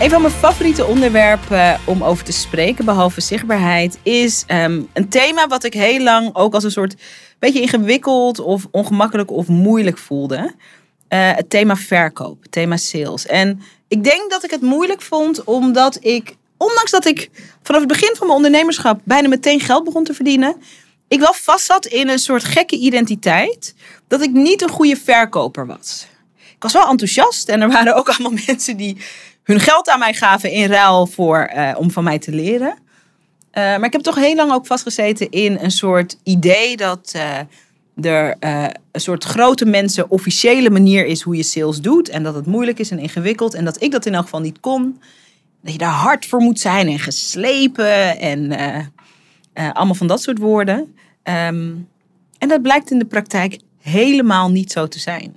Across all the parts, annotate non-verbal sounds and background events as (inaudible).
Een van mijn favoriete onderwerpen om over te spreken, behalve zichtbaarheid, is ehm, een thema wat ik heel lang ook als een soort beetje ingewikkeld of ongemakkelijk of moeilijk voelde. Eh, het thema verkoop, het thema sales. En ik denk dat ik het moeilijk vond omdat ik, ondanks dat ik vanaf het begin van mijn ondernemerschap bijna meteen geld begon te verdienen, ik wel vast zat in een soort gekke identiteit dat ik niet een goede verkoper was. Ik was wel enthousiast en er waren ook allemaal (laughs) mensen die hun geld aan mij gaven in ruil voor, eh, om van mij te leren. Uh, maar ik heb toch heel lang ook vastgezeten in een soort idee dat uh, er een soort grote mensen officiële manier is hoe je sales doet. En dat het moeilijk is en ingewikkeld. En dat ik dat in elk geval niet kon. Dat je daar hard voor moet zijn en geslepen en allemaal van dat soort woorden. Um, en dat blijkt in de praktijk helemaal niet zo te zijn.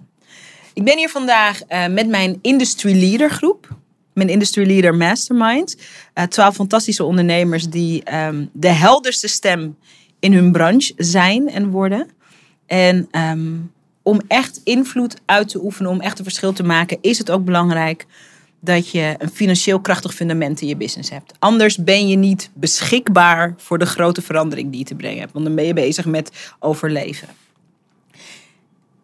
Ik ben hier vandaag met mijn Industry Leader groep mijn Industry Leader Mastermind. Uh, twaalf fantastische ondernemers die um, de helderste stem in hun branche zijn en worden. En um, om echt invloed uit te oefenen, om echt een verschil te maken, is het ook belangrijk dat je een financieel krachtig fundament in je business hebt. Anders ben je niet beschikbaar voor de grote verandering die je te brengen hebt. Want dan ben je bezig met overleven.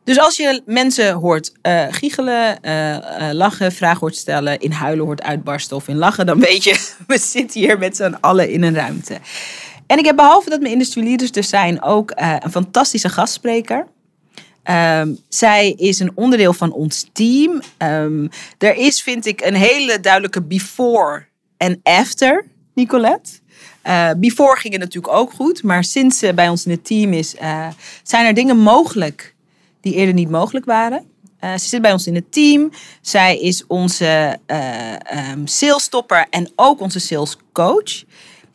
Dus als je mensen hoort uh, giechelen, uh, uh, lachen, vragen hoort stellen, in huilen hoort uitbarsten of in lachen, dan weet je, (laughs) we zitten hier met z'n allen in een ruimte. En ik heb behalve dat mijn industry leaders er zijn, ook een fantastische gastspreker. Um, zij is een onderdeel van ons team. Um, er is, vind ik, een hele duidelijke before en after, Nicolette. Before ging het natuurlijk ook goed, maar sinds ze bij ons in het team is, zijn er dingen mogelijk die eerder niet mogelijk waren. Uh, ze zit bij ons in het team. Zij is onze uh, um, en ook onze salescoach.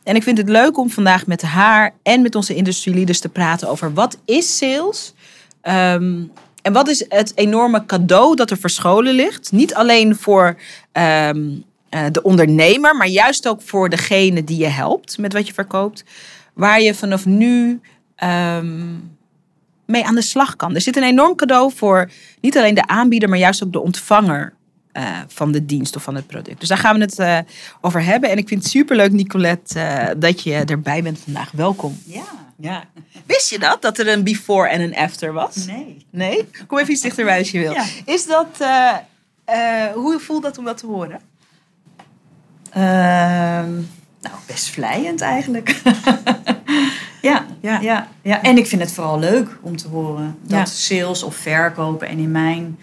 En ik vind het leuk om vandaag met haar en met onze industry leaders te praten over wat is sales um, en wat is het enorme cadeau dat er verscholen ligt. Niet alleen voor um, uh, de ondernemer, maar juist ook voor degene die je helpt met wat je verkoopt. Waar je vanaf nu mee aan de slag kan. Er zit een enorm cadeau voor niet alleen de aanbieder, maar juist ook de ontvanger uh, van de dienst of van het product. Dus daar gaan we het uh, over hebben. En ik vind het superleuk, Nicolette, uh, dat je erbij bent vandaag. Welkom. Ja. ja. Wist je dat? Dat er een before en een after was? Nee. Nee? Kom even iets dichterbij als je wil. Ja. Is dat, hoe voelt dat om dat te horen? Ehm, nou, best vlijend eigenlijk. (laughs) Ja, ja, ja, ja. En ik vind het vooral leuk om te horen dat ja. sales of verkopen. En in mijn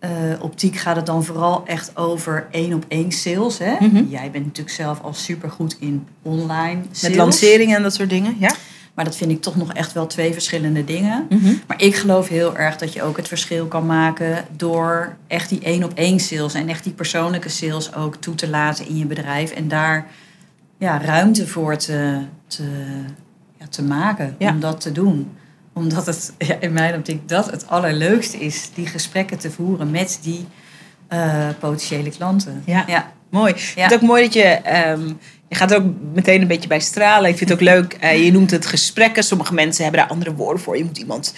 uh, optiek gaat het dan vooral echt over één op één sales. Hè? Mm -hmm. Jij bent natuurlijk zelf al super goed in online sales. Met lanceringen en dat soort dingen, ja. Maar dat vind ik toch nog echt wel twee verschillende dingen. Mm -hmm. Maar ik geloof heel erg dat je ook het verschil kan maken door echt die één op één sales en echt die persoonlijke sales ook toe te laten in je bedrijf. En daar ja, ruimte voor te, te te maken ja. om dat te doen. Omdat het (laughs) ja, in mijn optiek dat het allerleukste is, die gesprekken te voeren met die uh, potentiële klanten. Ja, ja. mooi. Ja. Ik vind het ook mooi dat je, um, je gaat er ook meteen een beetje bij stralen. Ik vind het ook leuk, uh, je noemt het gesprekken. Sommige mensen hebben daar andere woorden voor. Je moet iemand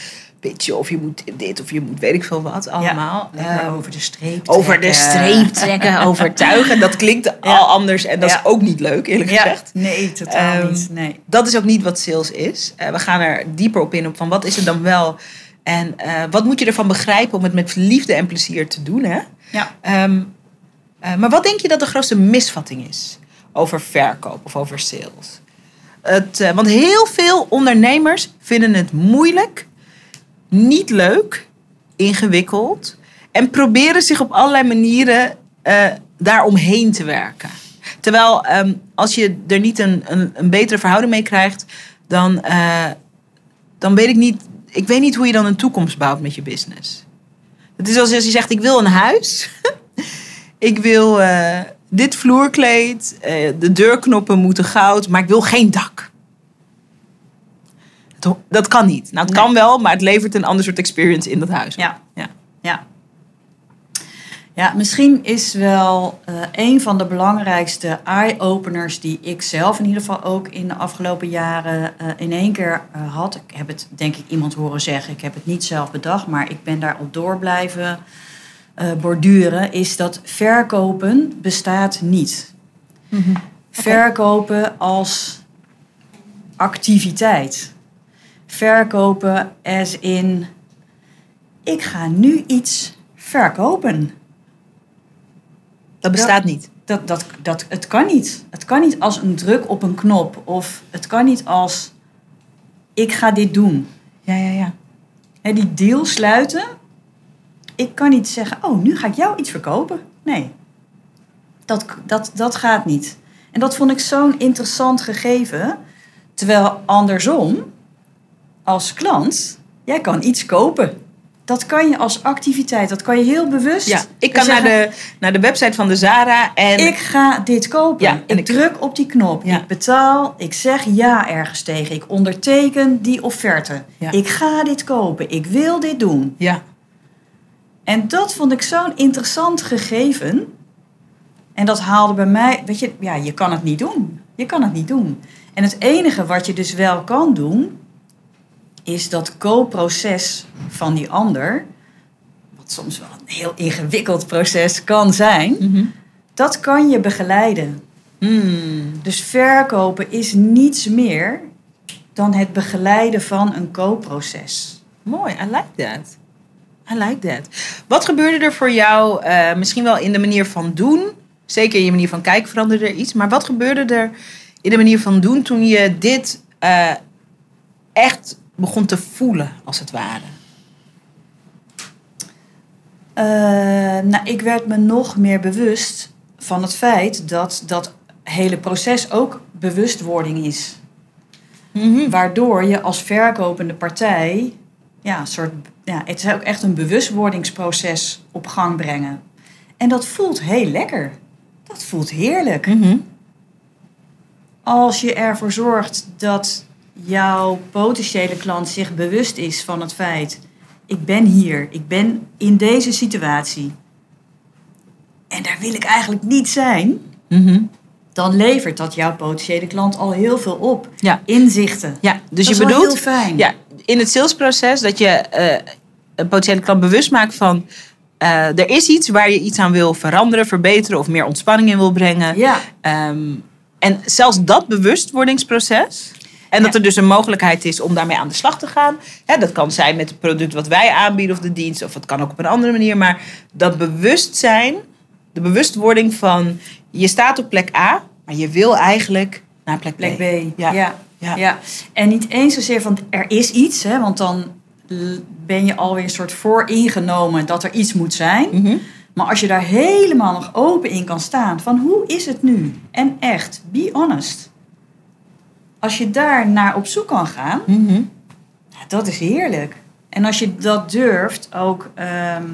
pitchen of je moet dit of je moet weet ik veel wat allemaal. Ja, uh, over de streep trekken. Over de streep (laughs) trekken, overtuigen. Dat klinkt ja. al anders en dat ja. is ook niet leuk eerlijk gezegd. Nee, totaal um, niet. Nee. Dat is ook niet wat sales is. Uh, we gaan er dieper op in op van wat is het dan wel en uh, wat moet je ervan begrijpen om het met liefde en plezier te doen. Hè? Ja. Um, maar wat denk je dat de grootste misvatting is over verkoop of over sales? Het, want heel veel ondernemers vinden het moeilijk niet leuk, ingewikkeld en proberen zich op allerlei manieren uh, daaromheen te werken. Terwijl um, als je er niet een, een, een, betere verhouding mee krijgt, dan, uh, dan weet ik niet, ik weet niet hoe je dan een toekomst bouwt met je business. Het is als je zegt, ik wil een huis, (laughs) ik wil uh, dit vloerkleed, de deurknoppen moeten goud, maar ik wil geen dak. To- Dat kan niet. Nou, het Nee. kan wel, maar het levert een ander soort experience in dat huis. Ja. Ja. Ja. Ja, misschien is wel eh, een van de belangrijkste eye-openers die ik zelf in ieder geval ook in de afgelopen jaren eh, in één keer eh, had. Ik heb het denk ik iemand horen zeggen, ik heb het niet zelf bedacht, maar ik ben daarop door blijven borduren, is dat verkopen bestaat niet. Verkopen als activiteit. Verkopen as in ik ga nu iets verkopen. Dat bestaat niet. Dat, dat, dat, het kan niet. Het kan niet als een druk op een knop. Of het kan niet als ik ga dit doen. Ja, ja, ja. Hè, die deal sluiten. Ik kan niet zeggen, oh, nu ga ik jou iets verkopen. Nee, dat, dat, dat gaat niet. En dat vond ik zo'n interessant gegeven. Terwijl andersom, als klant, jij kan iets kopen. Dat kan je als activiteit, dat kan je heel bewust. Ja, ik kan naar de, naar de website van de Zara en... ik ga dit kopen. Ja, en ik, ik- druk op die knop. Ja. Ik betaal. Ik zeg ja ergens tegen. Ik onderteken die offerte. Ja. Ik ga dit kopen. Ik wil dit doen. Ja. En dat vond ik zo'n interessant gegeven. En dat haalde bij mij, weet je, ja, je kan het niet doen. Je kan het niet doen. En het enige wat je dus wel kan doen, is dat koopproces van die ander, wat soms wel een heel ingewikkeld proces kan zijn, Mhm. dat kan je begeleiden. Hmm. Dus verkopen is niets meer dan het begeleiden van een koopproces. Mooi, I like that. I like that. Wat gebeurde er voor jou, eh, misschien wel in de manier van doen? Zeker in je manier van kijken veranderde er iets. Maar wat gebeurde er in de manier van doen toen je dit eh, echt begon te voelen, als het ware? Eh, nou, ik werd me nog meer bewust van het feit dat dat hele proces ook bewustwording is. Waardoor je als verkopende partij, ja, een soort, ja, het is ook echt een bewustwordingsproces op gang brengen. En dat voelt heel lekker. Dat voelt heerlijk. Mhm. Als je ervoor zorgt dat jouw potentiële klant zich bewust is van het feit: ik ben hier, ik ben in deze situatie. En daar wil ik eigenlijk niet zijn. Mhm. Dan levert dat jouw potentiële klant al heel veel op. Ja. Inzichten. Ja, dus dat je bedoelt heel fijn. ja, in het salesproces dat je eh, een potentiële klant bewust maakt van eh, er is iets waar je iets aan wil veranderen, verbeteren of meer ontspanning in wil brengen. Ja. Ehm, en zelfs dat bewustwordingsproces. En dat er dus een mogelijkheid is om daarmee aan de slag te gaan. Hè, dat kan zijn met het product wat wij aanbieden of de dienst. Of het kan ook op een andere manier. Maar dat bewustzijn, de bewustwording van je staat op plek A. Maar je wil eigenlijk naar plek B. Plek B. Ja. Ja. Ja. Ja. En niet eens zozeer van er is iets, hè, want dan ben je alweer een soort vooringenomen dat er iets moet zijn. Mhm. Maar als je daar helemaal nog open in kan staan, van hoe is het nu? En echt, be honest. Als je daar naar op zoek kan gaan, ja, dat is heerlijk. En als je dat durft ook ehm,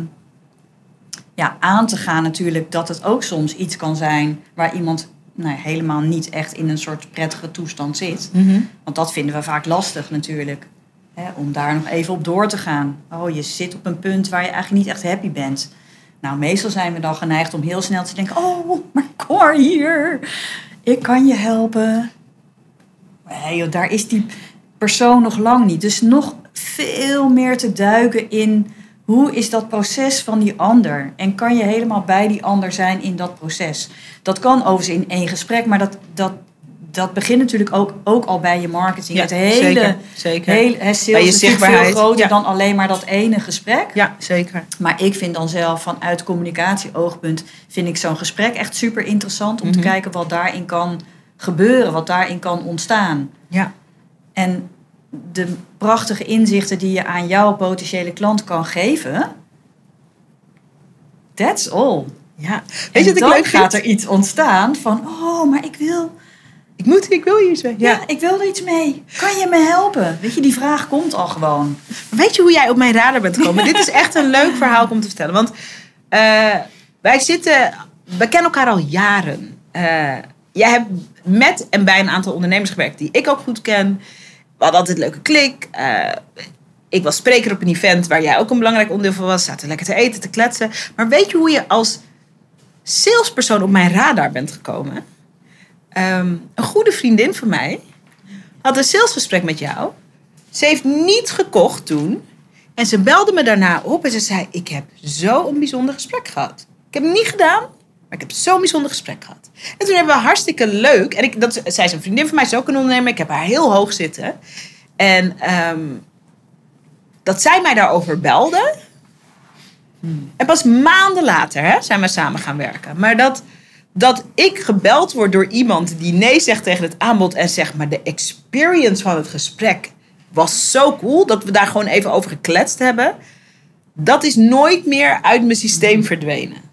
ja, aan te gaan natuurlijk, dat het ook soms iets kan zijn waar iemand nou, helemaal niet echt in een soort prettige toestand zit. Mhm. Want dat vinden we vaak lastig natuurlijk. Hè, om daar nog even op door te gaan. Oh, je zit op een punt waar je eigenlijk niet echt happy bent. Nou, meestal zijn we dan geneigd om heel snel te denken: Oh, maar kom maar hier. Ik kan je helpen. Joh, daar is die persoon nog lang niet. Dus nog veel meer te duiken in hoe is dat proces van die ander? En kan je helemaal bij die ander zijn in dat proces? Dat kan overigens in één gesprek, maar dat, dat, dat begint natuurlijk ook, ook al bij je marketing. Ja, het hele, zeker, zeker. hele sales je is veel zichtbaarheid, groter ja. dan alleen maar dat ene gesprek. Ja, zeker. Maar ik vind dan zelf vanuit communicatieoogpunt vind ik zo'n gesprek echt super interessant om te Mhm. kijken wat daarin kan gebeuren, wat daarin kan ontstaan. Ja. En de prachtige inzichten die je aan jouw potentiële klant kan geven, that's all. ja. Weet en je ik dan leuk gaat er iets ontstaan van, oh, maar ik wil, Ik moet, ik wil hier iets mee. ja. Ja. ik wil er iets mee. Kan je me helpen? Weet je, die vraag komt al gewoon. Weet je hoe jij op mijn radar bent gekomen? Dit is echt een leuk verhaal om te vertellen. Want eh, wij zitten, we kennen elkaar al jaren. Eh, jij hebt met en bij een aantal ondernemers gewerkt die ik ook goed ken. we hadden altijd een leuke klik. Eh, ik was spreker op een event waar jij ook een belangrijk onderdeel van was. Zaten lekker te eten, te kletsen. Maar weet je hoe je als salespersoon op mijn radar bent gekomen? Ehm, een goede vriendin van mij had een salesgesprek met jou. Ze heeft niet gekocht toen. En ze belde me daarna op en ze zei: Ik heb zo'n bijzonder gesprek gehad. Ik heb het niet gedaan, maar ik heb zo'n bijzonder gesprek gehad. En toen hebben we hartstikke leuk. En ik, dat, zij is een vriendin van mij, is ook een ondernemer. Ik heb haar heel hoog zitten. En ehm, dat zij mij daarover belde. En pas maanden later hè, zijn we samen gaan werken. Maar dat, dat ik gebeld word door iemand die nee zegt tegen het aanbod. En zegt maar de experience van het gesprek was zo cool. Dat we daar gewoon even over gekletst hebben. Dat is nooit meer uit mijn systeem verdwenen.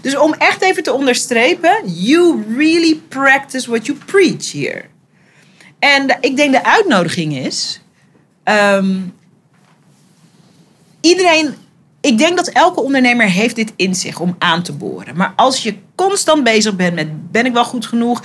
Dus om echt even te onderstrepen, you really practice what you preach here. En ik denk de uitnodiging is, ehm, iedereen, ik denk dat elke ondernemer heeft dit in zich om aan te boren. Maar als je constant bezig bent met, ben ik wel goed genoeg,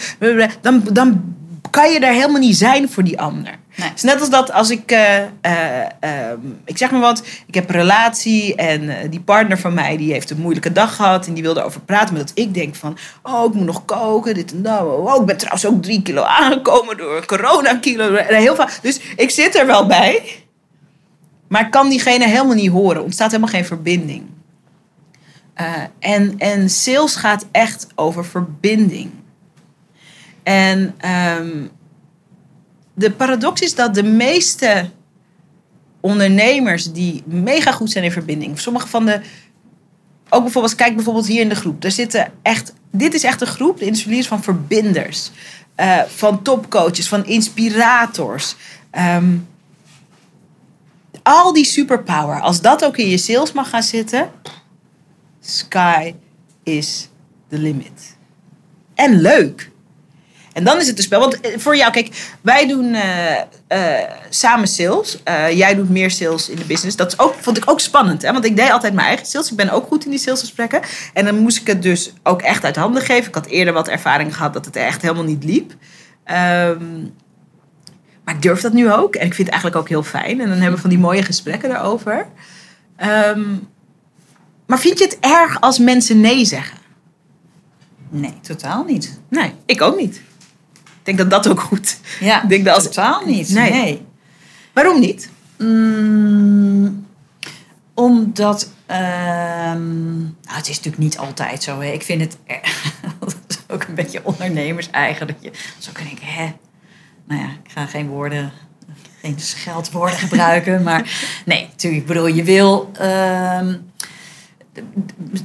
dan, dan kan je daar helemaal niet zijn voor die ander. Het is net als dat als ik, uh, uh, ik zeg maar wat, ik heb een relatie en uh, die partner van mij die heeft een moeilijke dag gehad en die wilde over praten. Maar dat ik denk van, oh ik moet nog koken, dit en dat. Oh, ik ben trouwens ook drie kilo aangekomen door corona kilo. Heel veel. Dus ik zit er wel bij, maar ik kan diegene helemaal niet horen. Er ontstaat helemaal geen verbinding. en, en sales gaat echt over verbinding. En um, de paradox is dat de meeste ondernemers die mega goed zijn in verbinding, sommige van de, ook bijvoorbeeld, kijk bijvoorbeeld hier in de groep, er zitten echt, dit is echt een groep, de insuliers van verbinders, uh, van topcoaches, van inspirators. Um, al die superpower, als dat ook in je sales mag gaan zitten, sky is the limit. En leuk. En dan is het een spel. Want eh, voor jou, kijk, wij doen uh, uh, samen sales. Uh, jij doet meer sales in de business. Dat is ook, vond ik ook spannend. Hè? Want ik deed altijd mijn eigen sales. Ik ben ook goed in die salesgesprekken. En dan moest ik het dus ook echt uit handen geven. Ik had eerder wat ervaring gehad dat het echt helemaal niet liep. Um, maar ik durf dat nu ook. En ik vind het eigenlijk ook heel fijn. En dan hebben we van die mooie gesprekken daarover. Um, maar vind je het erg als mensen nee zeggen? Nee, totaal niet. Nee, ik ook niet. Ik denk dat dat ook goed. Ja, ik denk dat als... totaal niet. Nee. Waarom niet? Mm, omdat. Ehm, nou, het is natuurlijk niet altijd zo. Hè. Ik vind het (laughs) dat is ook een beetje ondernemers eigen. Dat je zo kan ik, hè. Nou ja, ik ga geen woorden, geen scheldwoorden gebruiken. maar (laughs) nee, natuurlijk. Ik bedoel, je wil. Ehm,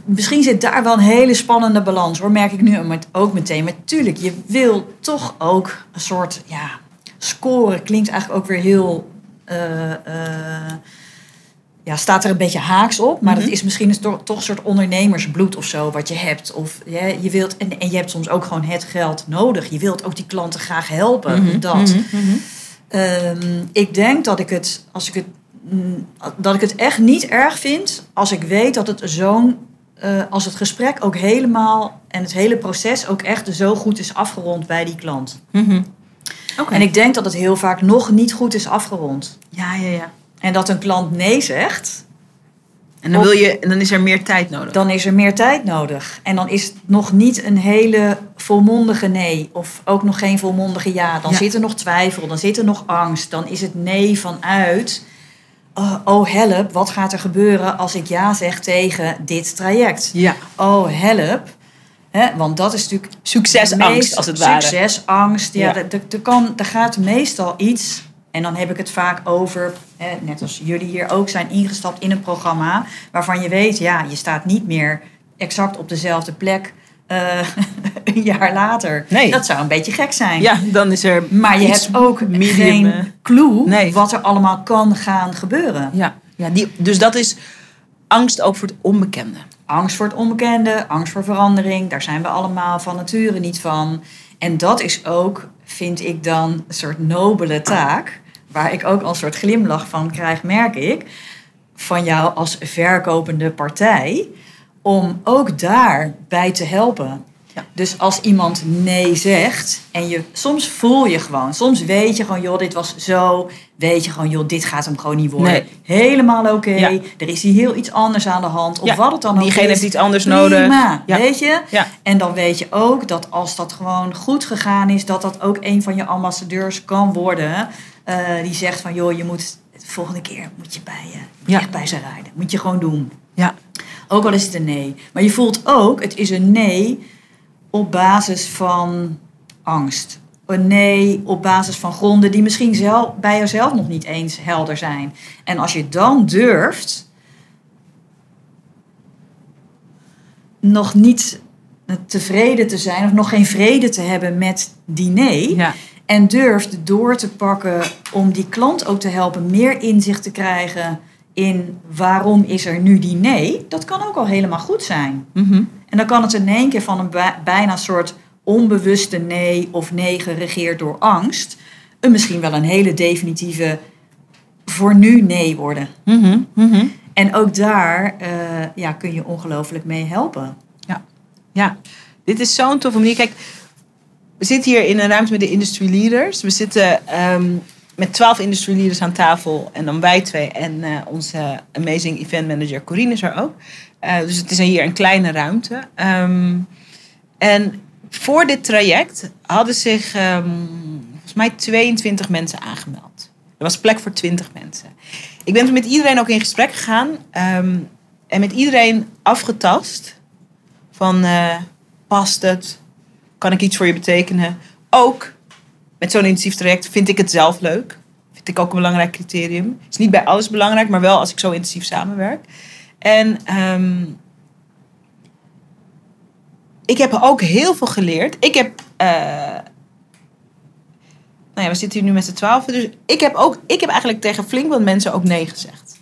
misschien zit daar wel een hele spannende balans hoor, merk ik nu ook meteen. Maar tuurlijk, je wil toch ook een soort ja, scoren. Klinkt eigenlijk ook weer heel. Uh, uh, ja, staat er een beetje haaks op, maar mm dat is misschien een toch, toch een soort ondernemersbloed of zo wat je hebt. Of ja, je wilt, en, en je hebt soms ook gewoon het geld nodig. Je wilt ook die klanten graag helpen. Mm -hmm. Dat. Mm -hmm. um, ik denk dat ik het, als ik het dat ik het echt niet erg vind als ik weet dat het zo'n. Uh, als het gesprek ook helemaal en het hele proces ook echt zo goed is afgerond bij die klant. Mm -hmm. okay. En ik denk dat het heel vaak nog niet goed is afgerond. Ja, ja, ja. En dat een klant nee zegt. En dan, wil je, en dan is er meer tijd nodig. Dan is er meer tijd nodig. En dan is het nog niet een hele volmondige nee. Of ook nog geen volmondige ja. Dan ja. zit er nog twijfel, dan zit er nog angst. Dan is het nee vanuit oh, oh help, wat gaat er gebeuren als ik ja zeg tegen dit traject? Ja. Oh help. He, want dat is natuurlijk. Succesangst, als het ware. Succesangst. Ja, ja. Er, kan, er gaat meestal iets. En dan heb ik het vaak over, net als jullie hier ook zijn ingestapt in een programma. waarvan je weet, ja, je staat niet meer exact op dezelfde plek uh, (laughs) een jaar later. Nee. Dat zou een beetje gek zijn. Ja, dan is er. Maar je hebt ook medium, geen clue nee. wat er allemaal kan gaan gebeuren. Ja, ja die, dus dat is angst ook voor het onbekende. Angst voor het onbekende, angst voor verandering. Daar zijn we allemaal van nature niet van. En dat is ook, vind ik dan, een soort nobele taak. Waar ik ook al een soort glimlach van krijg, merk ik. Van jou als verkopende partij om ook daarbij te helpen. Ja. Dus als iemand nee zegt en je, soms voel je gewoon, soms weet je gewoon, joh, dit was zo, weet je gewoon, joh, dit gaat hem gewoon niet worden. Nee. Helemaal oké. Ja. Er is hier heel iets anders aan de hand. Of Ja, wat het dan ook Diegene is. heeft iets anders Prima, nodig. Ja. weet je? En dan weet je ook dat als dat gewoon goed gegaan is, dat dat ook een van je ambassadeurs kan worden. eh, die zegt van, joh, je moet de volgende keer moet je bij je, moet je echt bij ze rijden. Moet je gewoon doen. Ja. Ook al is het een nee. Maar je voelt ook, het is een nee op basis van angst. Een nee op basis van gronden die misschien zelf, bij jezelf nog niet eens helder zijn. En als je dan durft, nog niet tevreden te zijn of nog geen vrede te hebben met die nee. Ja. En durft door te pakken om die klant ook te helpen meer inzicht te krijgen in waarom is er nu die nee. Dat kan ook al helemaal goed zijn. Mhm. En dan kan het in één keer van een bij- bijna soort onbewuste nee of nee geregeerd door angst. Een misschien wel een hele definitieve voor nu nee worden. Mhm. Mhm. En ook daar eh, ja, kun je ongelooflijk mee helpen. Ja, dit is zo'n toffe manier. Kijk, we zitten hier in een ruimte met de industry leaders. We zitten ehm, met twaalf industry leaders aan tafel. En dan wij twee. En eh, onze amazing event manager Corine is er ook. Eh, dus het is hier een kleine ruimte. Ehm, en voor dit traject hadden zich ehm, volgens mij 22 mensen aangemeld. Er was plek voor 20 mensen. Ik ben met iedereen ook in gesprek gegaan. ehm, en met iedereen afgetast van eh, past het? Kan ik iets voor je betekenen? Ook met zo'n intensief traject vind ik het zelf leuk. Vind ik ook een belangrijk criterium. is niet bij alles belangrijk, maar wel als ik zo intensief samenwerk. En ehm, ik heb ook heel veel geleerd. Ik heb. eh, nou ja, we zitten hier nu met z'n twaalf. Dus ik heb, ook, ik heb eigenlijk tegen flink wat mensen ook nee gezegd.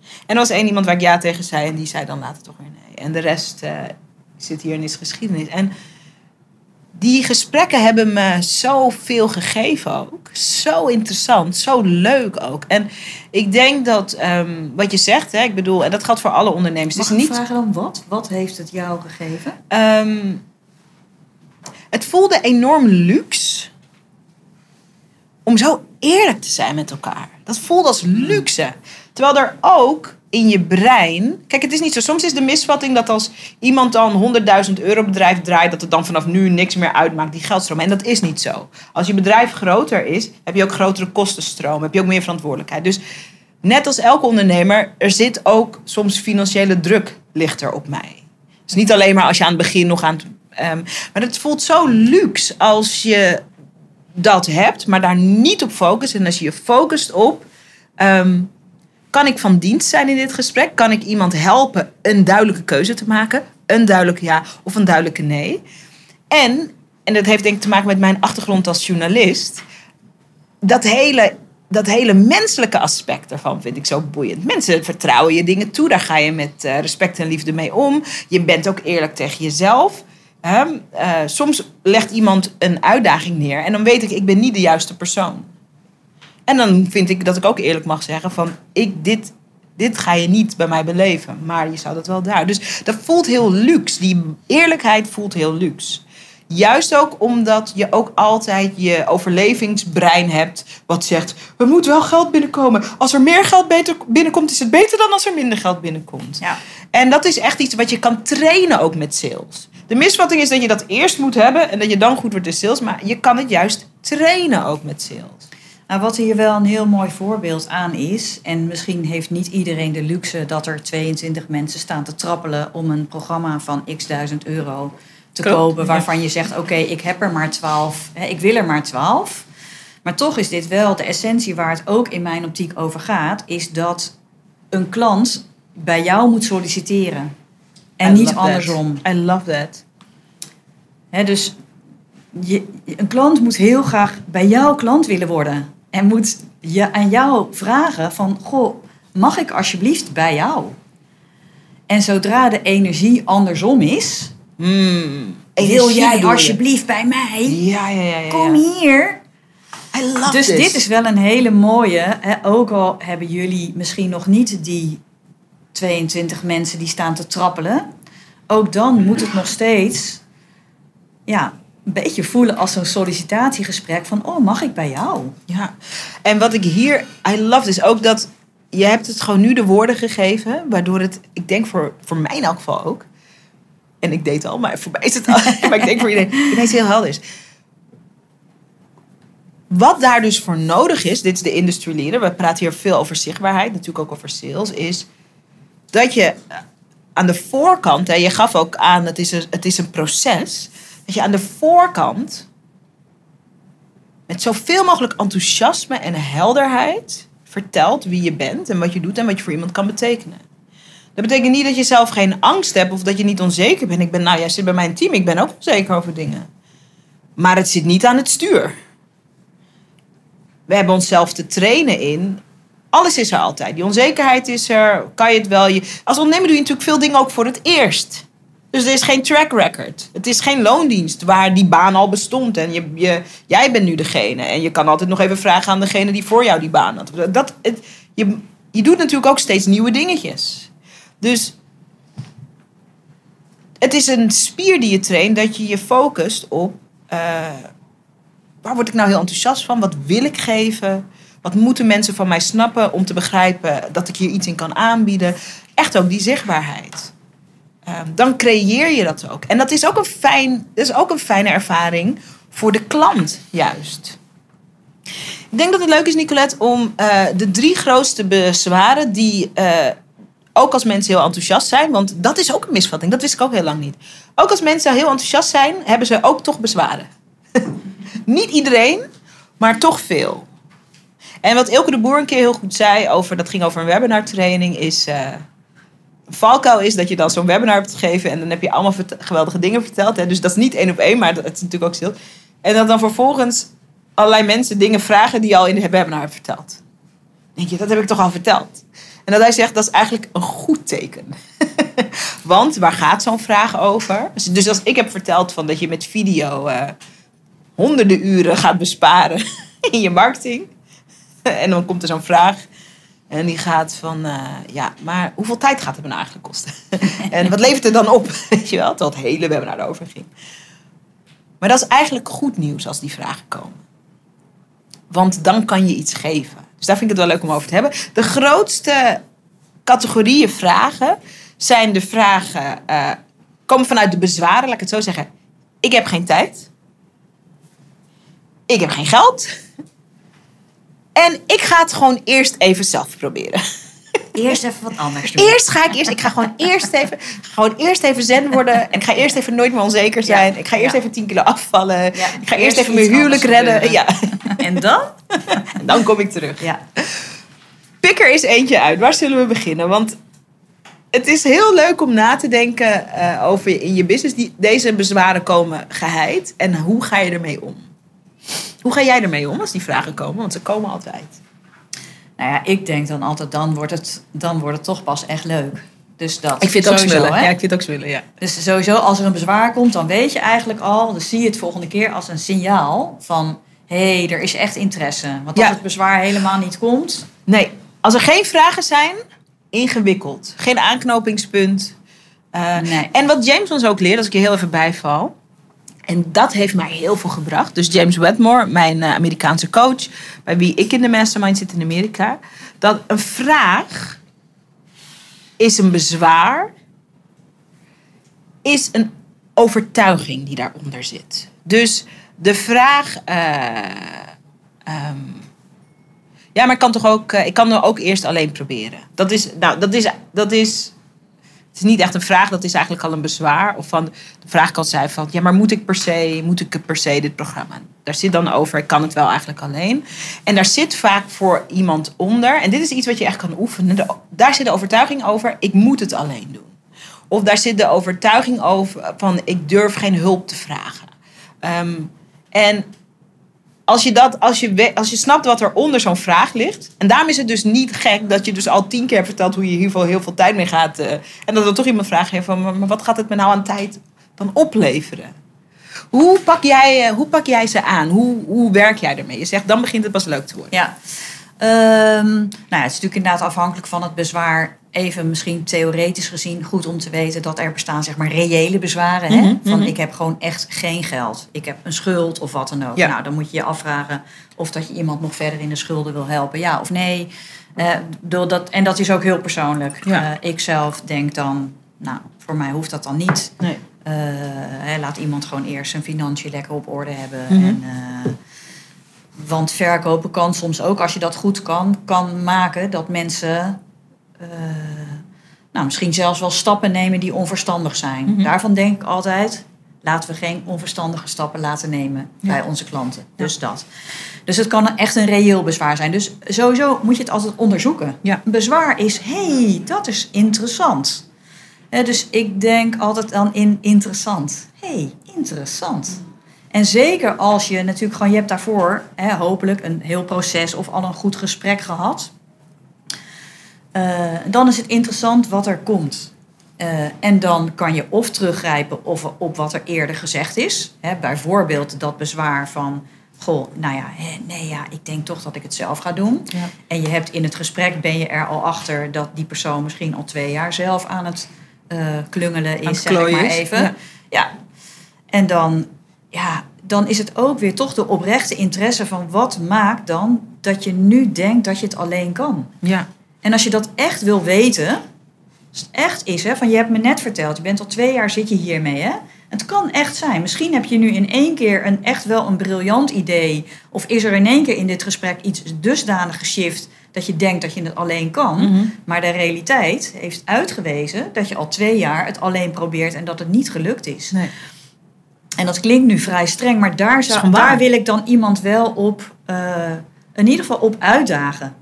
En er was één iemand waar ik ja tegen zei. En die zei dan later toch weer nee. En de rest eh, zit hier in is geschiedenis. En die gesprekken hebben me zoveel gegeven ook. Zo interessant, zo leuk ook. En ik denk dat ehm, wat je zegt, hè, ik bedoel, en dat geldt voor alle ondernemers. Mag ik niet, vragen dan wat? Wat heeft het jou gegeven? ehm, het voelde enorm luxe om zo eerlijk te zijn met elkaar. Dat voelde als luxe. Terwijl er ook in je brein. Kijk, het is niet zo. Soms is de misvatting dat als iemand dan 100.000 euro bedrijf draait, dat het dan vanaf nu niks meer uitmaakt, die geldstroom. En dat is niet zo. Als je bedrijf groter is, heb je ook grotere kostenstroom. Heb je ook meer verantwoordelijkheid. Dus net als elke ondernemer, er zit ook soms financiële druk lichter op mij. Dus niet alleen maar als je aan het begin nog aan het. ehm, maar het voelt zo luxe als je dat hebt, maar daar niet op focust. En als je je focust op. ehm, kan ik van dienst zijn in dit gesprek? Kan ik iemand helpen een duidelijke keuze te maken? Een duidelijke ja of een duidelijke nee? En, en dat heeft denk ik te maken met mijn achtergrond als journalist. Dat hele, dat hele menselijke aspect daarvan vind ik zo boeiend. Mensen vertrouwen je dingen toe. Daar ga je met eh, respect en liefde mee om. Je bent ook eerlijk tegen jezelf. Eh, soms legt iemand een uitdaging neer. En dan weet ik, ik ben niet de juiste persoon. En dan vind ik dat ik ook eerlijk mag zeggen van ik dit, dit ga je niet bij mij beleven, maar je zou dat wel daar. Dus dat voelt heel luxe. Die eerlijkheid voelt heel luxe. Juist ook omdat je ook altijd je overlevingsbrein hebt wat zegt er moet wel geld binnenkomen. Als er meer geld beter binnenkomt is het beter dan als er minder geld binnenkomt. Ja. En dat is echt iets wat je kan trainen ook met sales. De misvatting is dat je dat eerst moet hebben en dat je dan goed wordt in sales, maar je kan het juist trainen ook met sales. Nou, wat hier wel een heel mooi voorbeeld aan is, en misschien heeft niet iedereen de luxe dat er 22 mensen staan te trappelen om een programma van x duizend euro te kopen, ja. waarvan je zegt: Oké, ik heb er maar 12, hè, ik wil er maar 12. Maar toch is dit wel de essentie waar het ook in mijn optiek over gaat, is dat een klant bij jou moet solliciteren. En I niet that. andersom. I love that. Hè, dus je, een klant moet heel graag bij jou klant willen worden. En moet je aan jou vragen van, goh, mag ik alsjeblieft bij jou? En zodra de energie andersom is, Hmm. wil jij alsjeblieft bij mij? Ja, ja, ja. ja, Kom hier. I love Dus this. dit is wel een hele mooie. Hè, ook al hebben jullie misschien nog niet die 22 mensen die staan te trappelen. Ook dan moet het nog steeds ja, een beetje voelen als zo'n sollicitatiegesprek van, oh, mag ik bij jou? Ja, en wat ik hier, I love is ook dat je hebt het gewoon nu de woorden gegeven, waardoor het, ik denk voor, voor mij in elk geval ook, en ik deed al, maar voor mij is het al, (laughs) maar ik denk voor iedereen, ineens heel helder is. Wat daar dus voor nodig is, dit is de industry leader, we praten hier veel over zichtbaarheid, natuurlijk ook over sales, is dat je aan de voorkant, hè, je gaf ook aan, het is, een, het is een proces, dat je aan de voorkant met zoveel mogelijk enthousiasme en helderheid vertelt wie je bent en wat je doet en wat je voor iemand kan betekenen. Dat betekent niet dat je zelf geen angst hebt of dat je niet onzeker bent. Ik ben, nou, jij zit bij mijn team, ik ben ook onzeker over dingen. Maar het zit niet aan het stuur. We hebben onszelf te trainen in. Alles is er altijd. Die onzekerheid is er. Kan je het wel? Je, als ondernemer doe je natuurlijk veel dingen ook voor het eerst. Dus er is geen track record. Het is geen loondienst waar die baan al bestond. En je, je, jij bent nu degene. En je kan altijd nog even vragen aan degene die voor jou die baan had. Dat, je, je doet natuurlijk ook steeds nieuwe dingetjes. Dus het is een spier die je traint dat je je focust op. Uh, waar word ik nou heel enthousiast van? Wat wil ik geven? Wat moeten mensen van mij snappen om te begrijpen dat ik hier iets in kan aanbieden? Echt ook die zichtbaarheid. Ehm, dan creëer je dat ook. En dat is ook een, fijn, dat is ook een fijne ervaring voor de klant, juist. Ik denk dat het leuk is, Nicolette, om uh, de drie grootste bezwaren die uh, ook als mensen heel enthousiast zijn, want dat is ook een misvatting, dat wist ik ook heel lang niet. Ook als mensen heel enthousiast zijn, hebben ze ook toch bezwaren. (laughs) niet iedereen, maar toch veel. En wat Ilke de Boer een keer heel goed zei over, dat ging over een webinar training, is. Uh, valkuil is dat je dan zo'n webinar hebt gegeven en dan heb je allemaal geweldige dingen verteld. Hè? Dus dat is niet één op één, maar het is natuurlijk ook stil. En dat dan vervolgens allerlei mensen dingen vragen die je al in de webinar hebt verteld. Denk je, dat heb ik toch al verteld? En dat hij zegt, dat is eigenlijk een goed teken. (laughs) Want waar gaat zo'n vraag over? Dus, dus als ik heb verteld van dat je met video uh, honderden uren gaat besparen (laughs) in je marketing. (laughs) En dan komt er zo'n vraag. En die gaat van, uh, ja, maar hoeveel tijd gaat het me nou eigenlijk kosten? (laughs) en wat levert het dan op? (laughs) Weet je wel, terwijl het hele webinar erover ging. Maar dat is eigenlijk goed nieuws als die vragen komen. Want dan kan je iets geven. Dus daar vind ik het wel leuk om over te hebben. De grootste categorieën vragen zijn de vragen, uh, komen vanuit de bezwaren, laat ik het zo zeggen. Ik heb geen tijd. Ik heb geen geld. En ik ga het gewoon eerst even zelf proberen. Eerst even wat anders doen. Eerst ga ik eerst, ik ga gewoon eerst even, gewoon eerst even zen worden. En ik ga eerst even nooit meer onzeker zijn. ik ga eerst even 10 kilo afvallen. ik ga eerst, even mijn huwelijk redden. Ja. En dan? (laughs) En dan kom ik terug. Ja. Pik er eens eentje uit. Waar zullen we beginnen? Want het is heel leuk om na te denken uh, over in je business. Die, deze bezwaren komen geheid. En hoe ga je ermee om? Hoe ga jij ermee om als die vragen komen? Want ze komen altijd. Nou ja, ik denk dan altijd, dan wordt het, dan wordt het toch pas echt leuk. Dus dat. Ik vind het ook smullen. Ja, ik vind het ook smullen, ja. Dus sowieso, als er een bezwaar komt, dan weet je eigenlijk al, dan zie je het volgende keer als een signaal van, hé, hey, er is echt interesse. Want als het bezwaar helemaal niet komt. Nee, als er geen vragen zijn, ingewikkeld. Geen aanknopingspunt. Uh, nee. En wat James ons ook leert, als ik je heel even bijval, en dat heeft mij heel veel gebracht. Dus James Wedmore, mijn eh, Amerikaanse coach, bij wie ik in de mastermind zit in Amerika, dat een vraag is een bezwaar, is een overtuiging die daaronder zit. Dus de vraag. Uh, um, ja, maar ik kan toch ook. Uh, ik kan er ook eerst alleen proberen. Dat is, nou, dat is, dat is het is niet echt een vraag, dat is eigenlijk al een bezwaar. Of van, de vraag kan zijn van, ja, maar moet ik per se, moet ik per se dit programma? Daar zit dan over, ik kan het wel eigenlijk alleen. En daar zit vaak voor iemand onder, en dit is iets wat je echt kan oefenen. daar zit de overtuiging over, ik moet het alleen doen. Of daar zit de overtuiging over van, ik durf geen hulp te vragen. Um, en als je, dat, als, je, als je snapt wat er onder zo'n vraag ligt. En daarom is het dus niet gek dat je dus al tien keer vertelt hoe je hier heel veel tijd mee gaat. Uh, en dat er toch iemand vraagt van, maar wat gaat het me nou aan tijd dan opleveren? Hoe pak jij, uh, hoe pak jij ze aan? Hoe, hoe werk jij ermee? Je zegt, dan begint het pas leuk te worden. Ja. Um, nou ja, het is natuurlijk inderdaad afhankelijk van het bezwaar even misschien theoretisch gezien goed om te weten dat er bestaan zeg maar reële bezwaren. Hè? Mhm, Van mhm. ik heb gewoon echt geen geld. Ik heb een schuld of wat dan ook. Ja. Nou, dan moet je je afvragen of dat je iemand nog verder in de schulden wil helpen. Ja of nee. Eh, door dat, en dat is ook heel persoonlijk. Ja. Eh, ik zelf denk dan, nou, voor mij hoeft dat dan niet. Nee. Eh, hè, laat iemand gewoon eerst zijn financiën lekker op orde hebben. Mhm. en, want verkopen kan soms ook, als je dat goed kan, kan maken dat mensen nou, misschien zelfs wel stappen nemen die onverstandig zijn. Mhm. Daarvan denk ik altijd, laten we geen onverstandige stappen laten nemen Ja. bij onze klanten. Dus dat. Dus het kan echt een reëel bezwaar zijn. Dus sowieso moet je het altijd onderzoeken. Ja. Een bezwaar is, hé, hey, dat is interessant. Dus ik denk altijd dan in interessant. Hé, hey, interessant. En zeker als je natuurlijk gewoon, je hebt daarvoor hè, hopelijk een heel proces of al een goed gesprek gehad. Eh, dan is het interessant wat er komt. Eh, en dan kan je of teruggrijpen of op wat er eerder gezegd is. Hè, bijvoorbeeld dat bezwaar van, goh, nou ja, hè, nee ja, ik denk toch dat ik het zelf ga doen. Ja. En je hebt in het gesprek ben je er al achter dat die persoon misschien al twee jaar zelf aan het eh, klungelen is, zeg ik maar even. ja. Ja. En dan, ja, dan is het ook weer toch de oprechte interesse van wat maakt dan dat je nu denkt dat je het alleen kan. Ja. En als je dat echt wil weten, als het echt is, hè, van je hebt me net verteld, je bent al twee jaar zit je hiermee, hè? Het kan echt zijn. Misschien heb je nu in één keer een echt wel een briljant idee, of is er in één keer in dit gesprek iets dusdanig geshift dat je denkt dat je het alleen kan, Mhm. maar de realiteit heeft uitgewezen dat je al twee jaar het alleen probeert en dat het niet gelukt is. Nee. En dat klinkt nu vrij streng, maar zou, daar wil ik dan iemand wel op, eh, in ieder geval op uitdagen.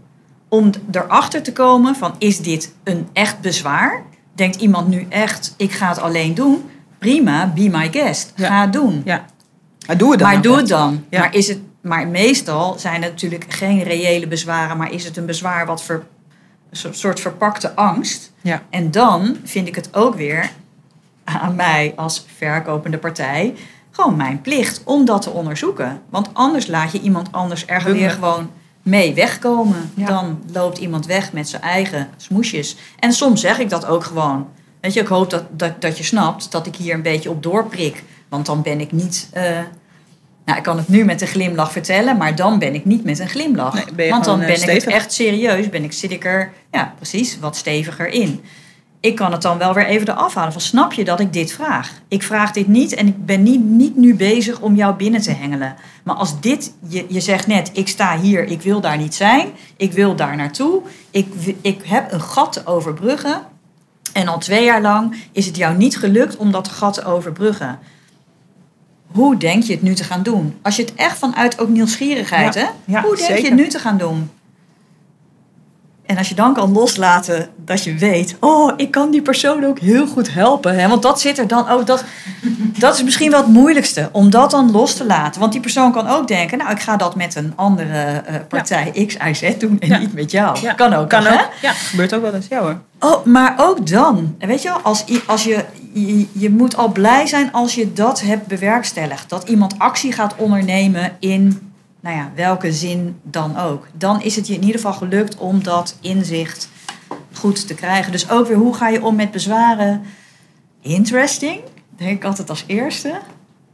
Om erachter te komen van, is dit een echt bezwaar? Denkt iemand nu echt, ik ga het alleen doen? Prima, be my guest. Ja. Ga het doen. Ja. Maar doe het dan. maar doe het dan. Ja. Maar, is het, maar meestal zijn het natuurlijk geen reële bezwaren, maar is het een bezwaar wat ver, een soort verpakte angst? Ja. En dan vind ik het ook weer aan mij als verkopende partij gewoon mijn plicht om dat te onderzoeken. Want anders laat je iemand anders er weer gewoon mee wegkomen. Ja. Dan loopt iemand weg met zijn eigen smoesjes. En soms zeg ik dat ook gewoon. Weet je, ik hoop dat, dat, dat je snapt dat ik hier een beetje op doorprik. Want dan ben ik niet. eh, nou, ik kan het nu met een glimlach vertellen, maar dan ben ik niet met een glimlach. Nee, Want dan eh, ben ik het echt serieus, ben ik, zit ik er ja, precies wat steviger in. Ik kan het dan wel weer even eraf halen van snap je dat ik dit vraag? Ik vraag dit niet en ik ben niet, niet nu bezig om jou binnen te hengelen. Maar als dit, je, je zegt net, ik sta hier, ik wil daar niet zijn, ik wil daar naartoe, ik, ik heb een gat te overbruggen. En al twee jaar lang is het jou niet gelukt om dat gat te overbruggen. Hoe denk je het nu te gaan doen? Als je het echt vanuit ook nieuwsgierigheid, Ja, hè? ja, Hoe denk je het nu te gaan doen? En als je dan kan loslaten dat je weet, oh, ik kan die persoon ook heel goed helpen. Hè? Want dat zit er dan ook, dat, dat is misschien wel het moeilijkste, om dat dan los te laten. Want die persoon kan ook denken, nou, ik ga dat met een andere eh, partij X, Y, Z doen en Ja. niet met jou. Ja. Kan ook. Kan nog, hè? ook. Ja, gebeurt ook wel eens. Ja hoor. Oh, maar ook dan, weet je wel, als, als je, je, je moet al blij zijn als je dat hebt bewerkstelligd. Dat iemand actie gaat ondernemen in, nou ja, welke zin dan ook. Dan is het je in ieder geval gelukt om dat inzicht goed te krijgen. Dus ook weer, hoe ga je om met bezwaren? Interesting, denk ik altijd als eerste.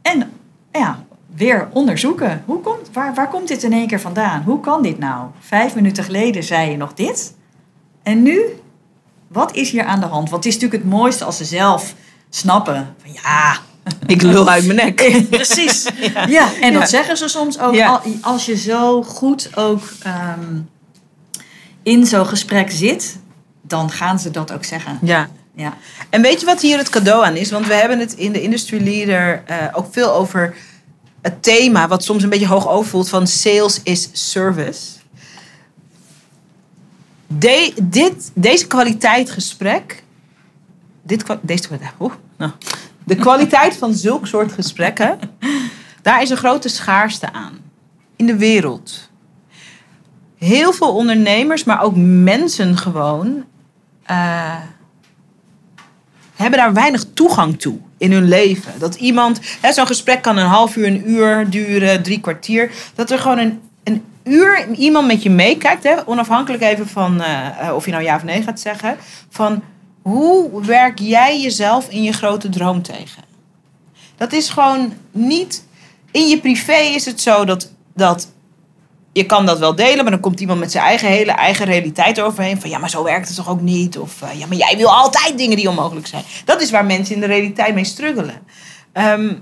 En ja, weer onderzoeken. Hoe komt, waar, waar komt dit in één keer vandaan? Hoe kan dit nou? Vijf minuten geleden zei je nog dit. En nu wat is hier aan de hand? Want het is natuurlijk het mooiste als ze zelf snappen. Van ja, (laughs) Ik lul uit mijn nek. precies. (laughs) Ja, en Ja. dat zeggen ze soms ook. Ja. Als je zo goed ook ehm, in zo'n gesprek zit, dan gaan ze dat ook zeggen. Ja. Ja, En weet je wat hier het cadeau aan is? Want we hebben het in de Industry Leader eh, ook veel over het thema, wat soms een beetje hoog overvoelt, van sales is service. De, dit, deze kwaliteit gesprek, dit, deze, kwaliteit- oeh, nou, de kwaliteit van zulk soort gesprekken, daar is een grote schaarste aan in de wereld. Heel veel ondernemers, maar ook mensen gewoon, eh, hebben daar weinig toegang toe in hun leven. Dat iemand, zo'n gesprek kan een half uur, een uur duren, drie kwartier. Dat er gewoon een, een uur iemand met je meekijkt, hè, onafhankelijk even van eh, of je nou ja of nee gaat zeggen, van hoe werk jij jezelf in je grote droom tegen? Dat is gewoon niet. In je privé is het zo dat, dat je kan dat wel delen, maar dan komt iemand met zijn eigen hele eigen realiteit overheen. Van ja, maar zo werkt het toch ook niet? Of uh, ja, maar jij wil altijd dingen die onmogelijk zijn. Dat is waar mensen in de realiteit mee struggelen. Ehm,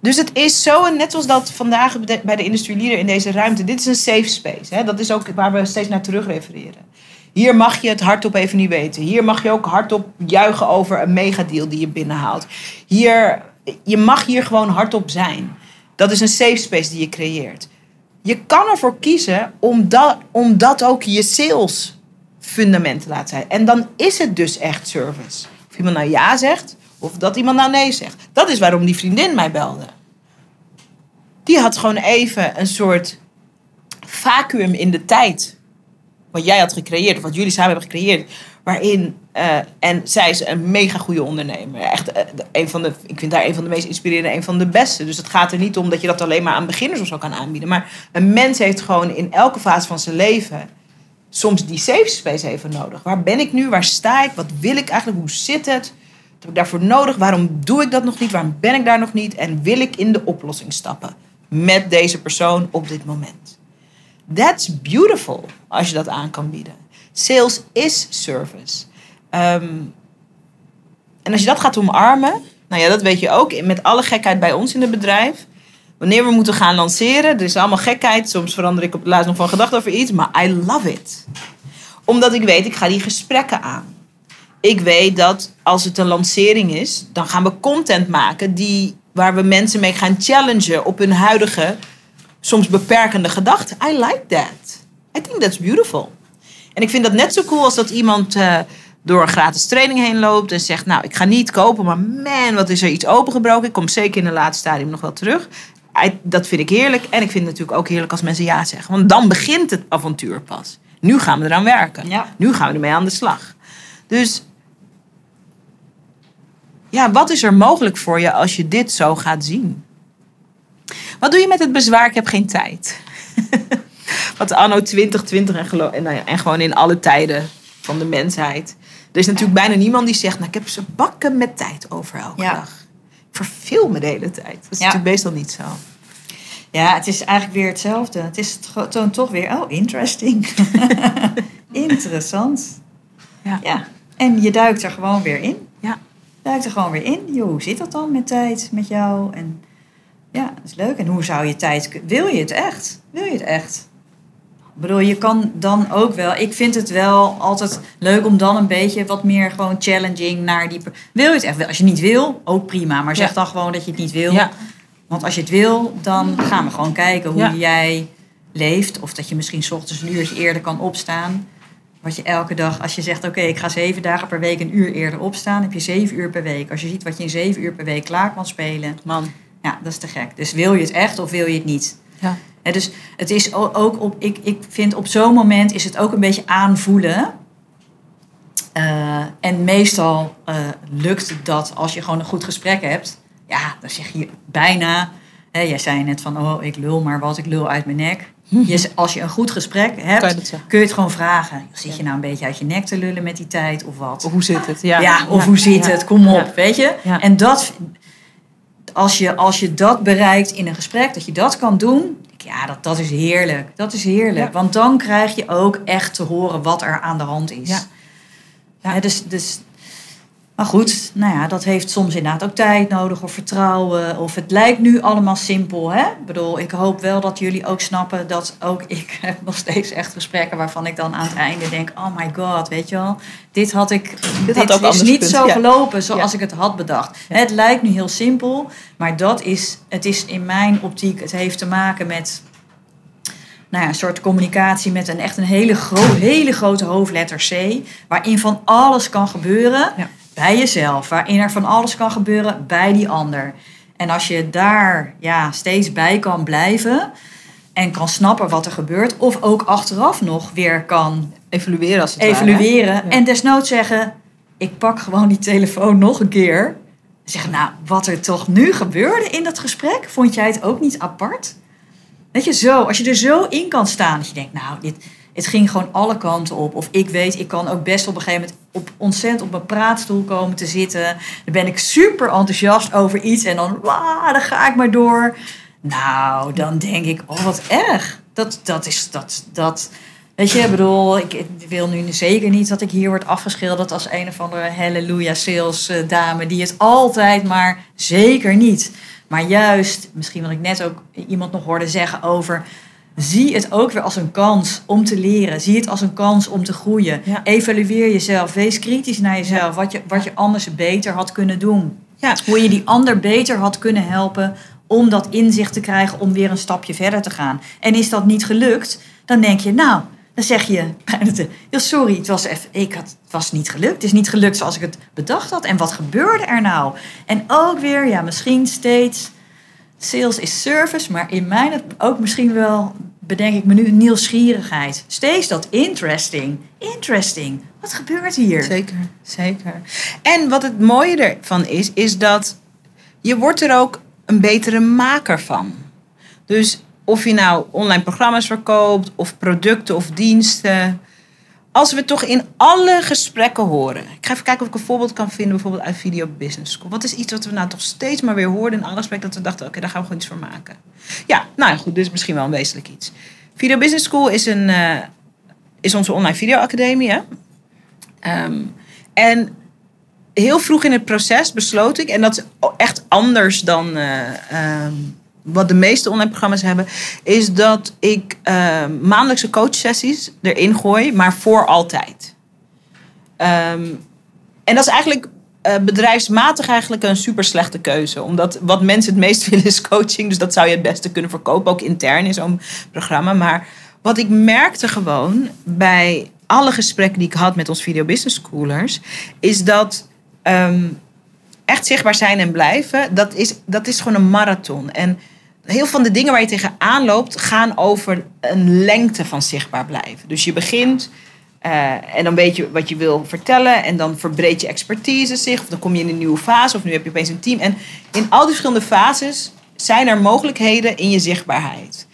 dus het is zo, net zoals dat vandaag bij de industrieleader in deze ruimte. Dit is een safe space. Hè? Dat is ook waar we steeds naar terug refereren. Hier mag je het hardop even niet weten. Hier mag je ook hardop juichen over een megadeal die je binnenhaalt. Hier, je mag hier gewoon hardop zijn. Dat is een safe space die je creëert. Je kan ervoor kiezen om dat, om dat ook je sales fundament te laten zijn. En dan is het dus echt service. Of iemand nou ja zegt, of dat iemand nou nee zegt. Dat is waarom die vriendin mij belde. Die had gewoon even een soort vacuüm in de tijd. Wat jij had gecreëerd, of wat jullie samen hebben gecreëerd. Waarin, uh, en zij is een mega goede ondernemer. Echt, uh, een van de, ik vind haar een van de meest inspirerende, een van de beste. Dus het gaat er niet om dat je dat alleen maar aan beginners of zo kan aanbieden. Maar een mens heeft gewoon in elke fase van zijn leven soms die safe space even nodig. Waar ben ik nu? Waar sta ik? Wat wil ik eigenlijk? Hoe zit het? Wat heb ik daarvoor nodig? Waarom doe ik dat nog niet? Waarom ben ik daar nog niet? En wil ik in de oplossing stappen met deze persoon op dit moment? That's beautiful als je dat aan kan bieden. Sales is service. Ehm, en als je dat gaat omarmen, nou ja, dat weet je ook met alle gekheid bij ons in het bedrijf. Wanneer we moeten gaan lanceren, er is allemaal gekheid. Soms verander ik op het laatst nog van gedachten over iets, maar I love it. Omdat ik weet, ik ga die gesprekken aan. Ik weet dat als het een lancering is, dan gaan we content maken die, waar we mensen mee gaan challengen op hun huidige, soms beperkende gedachten. I like that. I think that's beautiful. En ik vind dat net zo cool als dat iemand uh, door een gratis training heen loopt en zegt: Nou, ik ga niet kopen, maar man, wat is er iets opengebroken. Ik kom zeker in een laatste stadium nog wel terug. Dat vind ik heerlijk. En ik vind het natuurlijk ook heerlijk als mensen ja zeggen. Want dan begint het avontuur pas. Nu gaan we eraan werken. Ja. Nu gaan we ermee aan de slag. Dus ja, wat is er mogelijk voor je als je dit zo gaat zien? Wat doe je met het bezwaar? Ik heb geen tijd. (laughs) Wat anno 2020 en, en, nou ja, en gewoon in alle tijden van de mensheid. Er is natuurlijk bijna niemand die zegt, nou ik heb ze bakken met tijd over elke dag. Ik verveel me de hele tijd. Dat is natuurlijk meestal niet zo. Ja, het is eigenlijk weer hetzelfde. Het is toont toch weer, oh, interesting. (laughs) Interessant. Ja. ja. En je duikt er gewoon weer in. Ja. Duikt er gewoon weer in. Jo, hoe zit dat dan met tijd, met jou? En ja, dat is leuk. En hoe zou je tijd... Wil je het echt? Wil je het echt? Ik bedoel, je kan dan ook wel. Ik vind het wel altijd leuk om dan een beetje wat meer gewoon challenging naar die. Wil je het echt? Als je niet wil, ook prima. Maar zeg dan gewoon dat je het niet wil. Ja. Want als je het wil, dan gaan we gewoon kijken hoe jij leeft. Of dat je misschien s ochtends een uurtje eerder kan opstaan. Wat je elke dag, als je zegt: Oké, ik ga zeven dagen per week een uur eerder opstaan, heb je zeven uur per week. Als je ziet wat je in zeven uur per week klaar kan spelen. Man. Ja, dat is te gek. Dus wil je het echt of wil je het niet? Ja dus het is ook op, ik, ik vind op zo'n moment is het ook een beetje aanvoelen. Uh, en meestal uh, lukt dat als je gewoon een goed gesprek hebt. Ja, dan zeg je bijna. Hè, jij zei net van, oh, ik lul maar wat, ik lul uit mijn nek. (laughs) Je, als je een goed gesprek hebt, kun je het gewoon vragen. Zit je nou een beetje uit je nek te lullen met die tijd of wat? Of hoe zit het? Ja, ja of hoe zit het? Kom op, weet je? En dat, als je, als je dat bereikt in een gesprek, dat je dat kan doen, ja, dat, dat is heerlijk. Dat is heerlijk. Want dan krijg je ook echt te horen wat er aan de hand is. Ja. ja. dus, dus, maar goed, nou ja, dat heeft soms inderdaad ook tijd nodig of vertrouwen. Of het lijkt nu allemaal simpel. Hè? Ik bedoel, ik hoop wel dat jullie ook snappen dat ook (laughs) ik heb nog steeds echt gesprekken waarvan ik dan aan het einde denk: oh my god, weet je wel, dit had ik. Dit, dit had is niet zo gelopen zoals ik het had bedacht. Het lijkt nu heel simpel, maar dat is, het is in mijn optiek, het heeft te maken met nou ja, een soort communicatie met een echt een hele, gro hele grote hoofdletter C, waarin van alles kan gebeuren bij jezelf, waarin er van alles kan gebeuren bij die ander. En als je daar ja, steeds bij kan blijven en kan snappen wat er gebeurt, of ook achteraf nog weer kan evalueren, als het evalueren en desnoods zeggen: ik pak gewoon die telefoon (laughs) nog een keer. Zeggen, nou, wat er toch nu gebeurde in dat gesprek, vond jij het ook niet apart? Weet je, zo. Als je er zo in kan staan. Dat je denkt, nou, dit, het ging gewoon alle kanten op. Of ik weet, ik kan ook best op een gegeven moment op, ontzettend op mijn praatstoel komen te zitten. Dan ben ik super enthousiast over iets. En dan, wauw, dan ga ik maar door. Nou, dan denk ik, oh, wat erg. Dat, dat is, dat, dat... Weet je, ik bedoel, ik wil nu zeker niet dat ik hier word afgeschilderd als een of andere halleluja sales eh, die het altijd maar zeker niet. Maar juist, misschien wat ik net ook iemand nog hoorde zeggen over zie het ook weer als een kans om te leren. Zie het als een kans om te groeien. Evalueer jezelf. Wees kritisch naar jezelf. Wat je, wat je anders beter had kunnen doen. Ja. Hoe je die ander beter had kunnen helpen om dat inzicht te krijgen om weer een stapje verder te gaan. En is dat niet gelukt, dan denk je, nou, dan zeg je, (laughs) heel sorry, het was, even, ik had, het was niet gelukt. Het is niet gelukt zoals ik het bedacht had. En wat gebeurde er nou? En ook weer, ja, misschien steeds, sales is service, maar in mijn ook misschien wel, bedenk ik me nu, nieuwsgierigheid. Steeds dat interesting, interesting. Wat gebeurt hier? Zeker, zeker. En wat het mooie ervan is, is dat je wordt er ook een betere maker van. Dus of je nou online programma's verkoopt of producten of diensten. Als we toch in alle gesprekken horen. Ik ga even kijken of ik een voorbeeld kan vinden, bijvoorbeeld uit Video Business School. Wat is iets wat we nou toch steeds maar weer hoorden in alle gesprekken, dat we dachten, oké, daar gaan we gewoon iets voor maken. Ja, nou goed, dit is misschien wel een wezenlijk iets. Video Business School is, een, uh, is onze online videoacademie. Hè? Um, en heel vroeg in het proces besloot ik, en dat is echt anders dan uh, um, wat de meeste online programma's hebben, is dat ik uh, maandelijkse coachsessies erin gooi, maar voor altijd. Um, en dat is eigenlijk uh, bedrijfsmatig eigenlijk een super slechte keuze. Omdat wat mensen het meest (laughs) willen is coaching. Dus dat zou je het beste kunnen verkopen, ook intern in zo'n programma. Maar wat ik merkte gewoon bij alle gesprekken die ik had met ons video business schoolers, is dat um, echt zichtbaar zijn en blijven, dat is, dat is gewoon een marathon. En heel veel van de dingen waar je tegenaan loopt, gaan over een lengte van zichtbaar blijven. Dus je begint uh, en dan weet je wat je wil vertellen. En dan verbreed je expertise zich. Of dan kom je in een nieuwe fase. Of nu heb je opeens een team. En in al die verschillende fases zijn er mogelijkheden in je zichtbaarheid.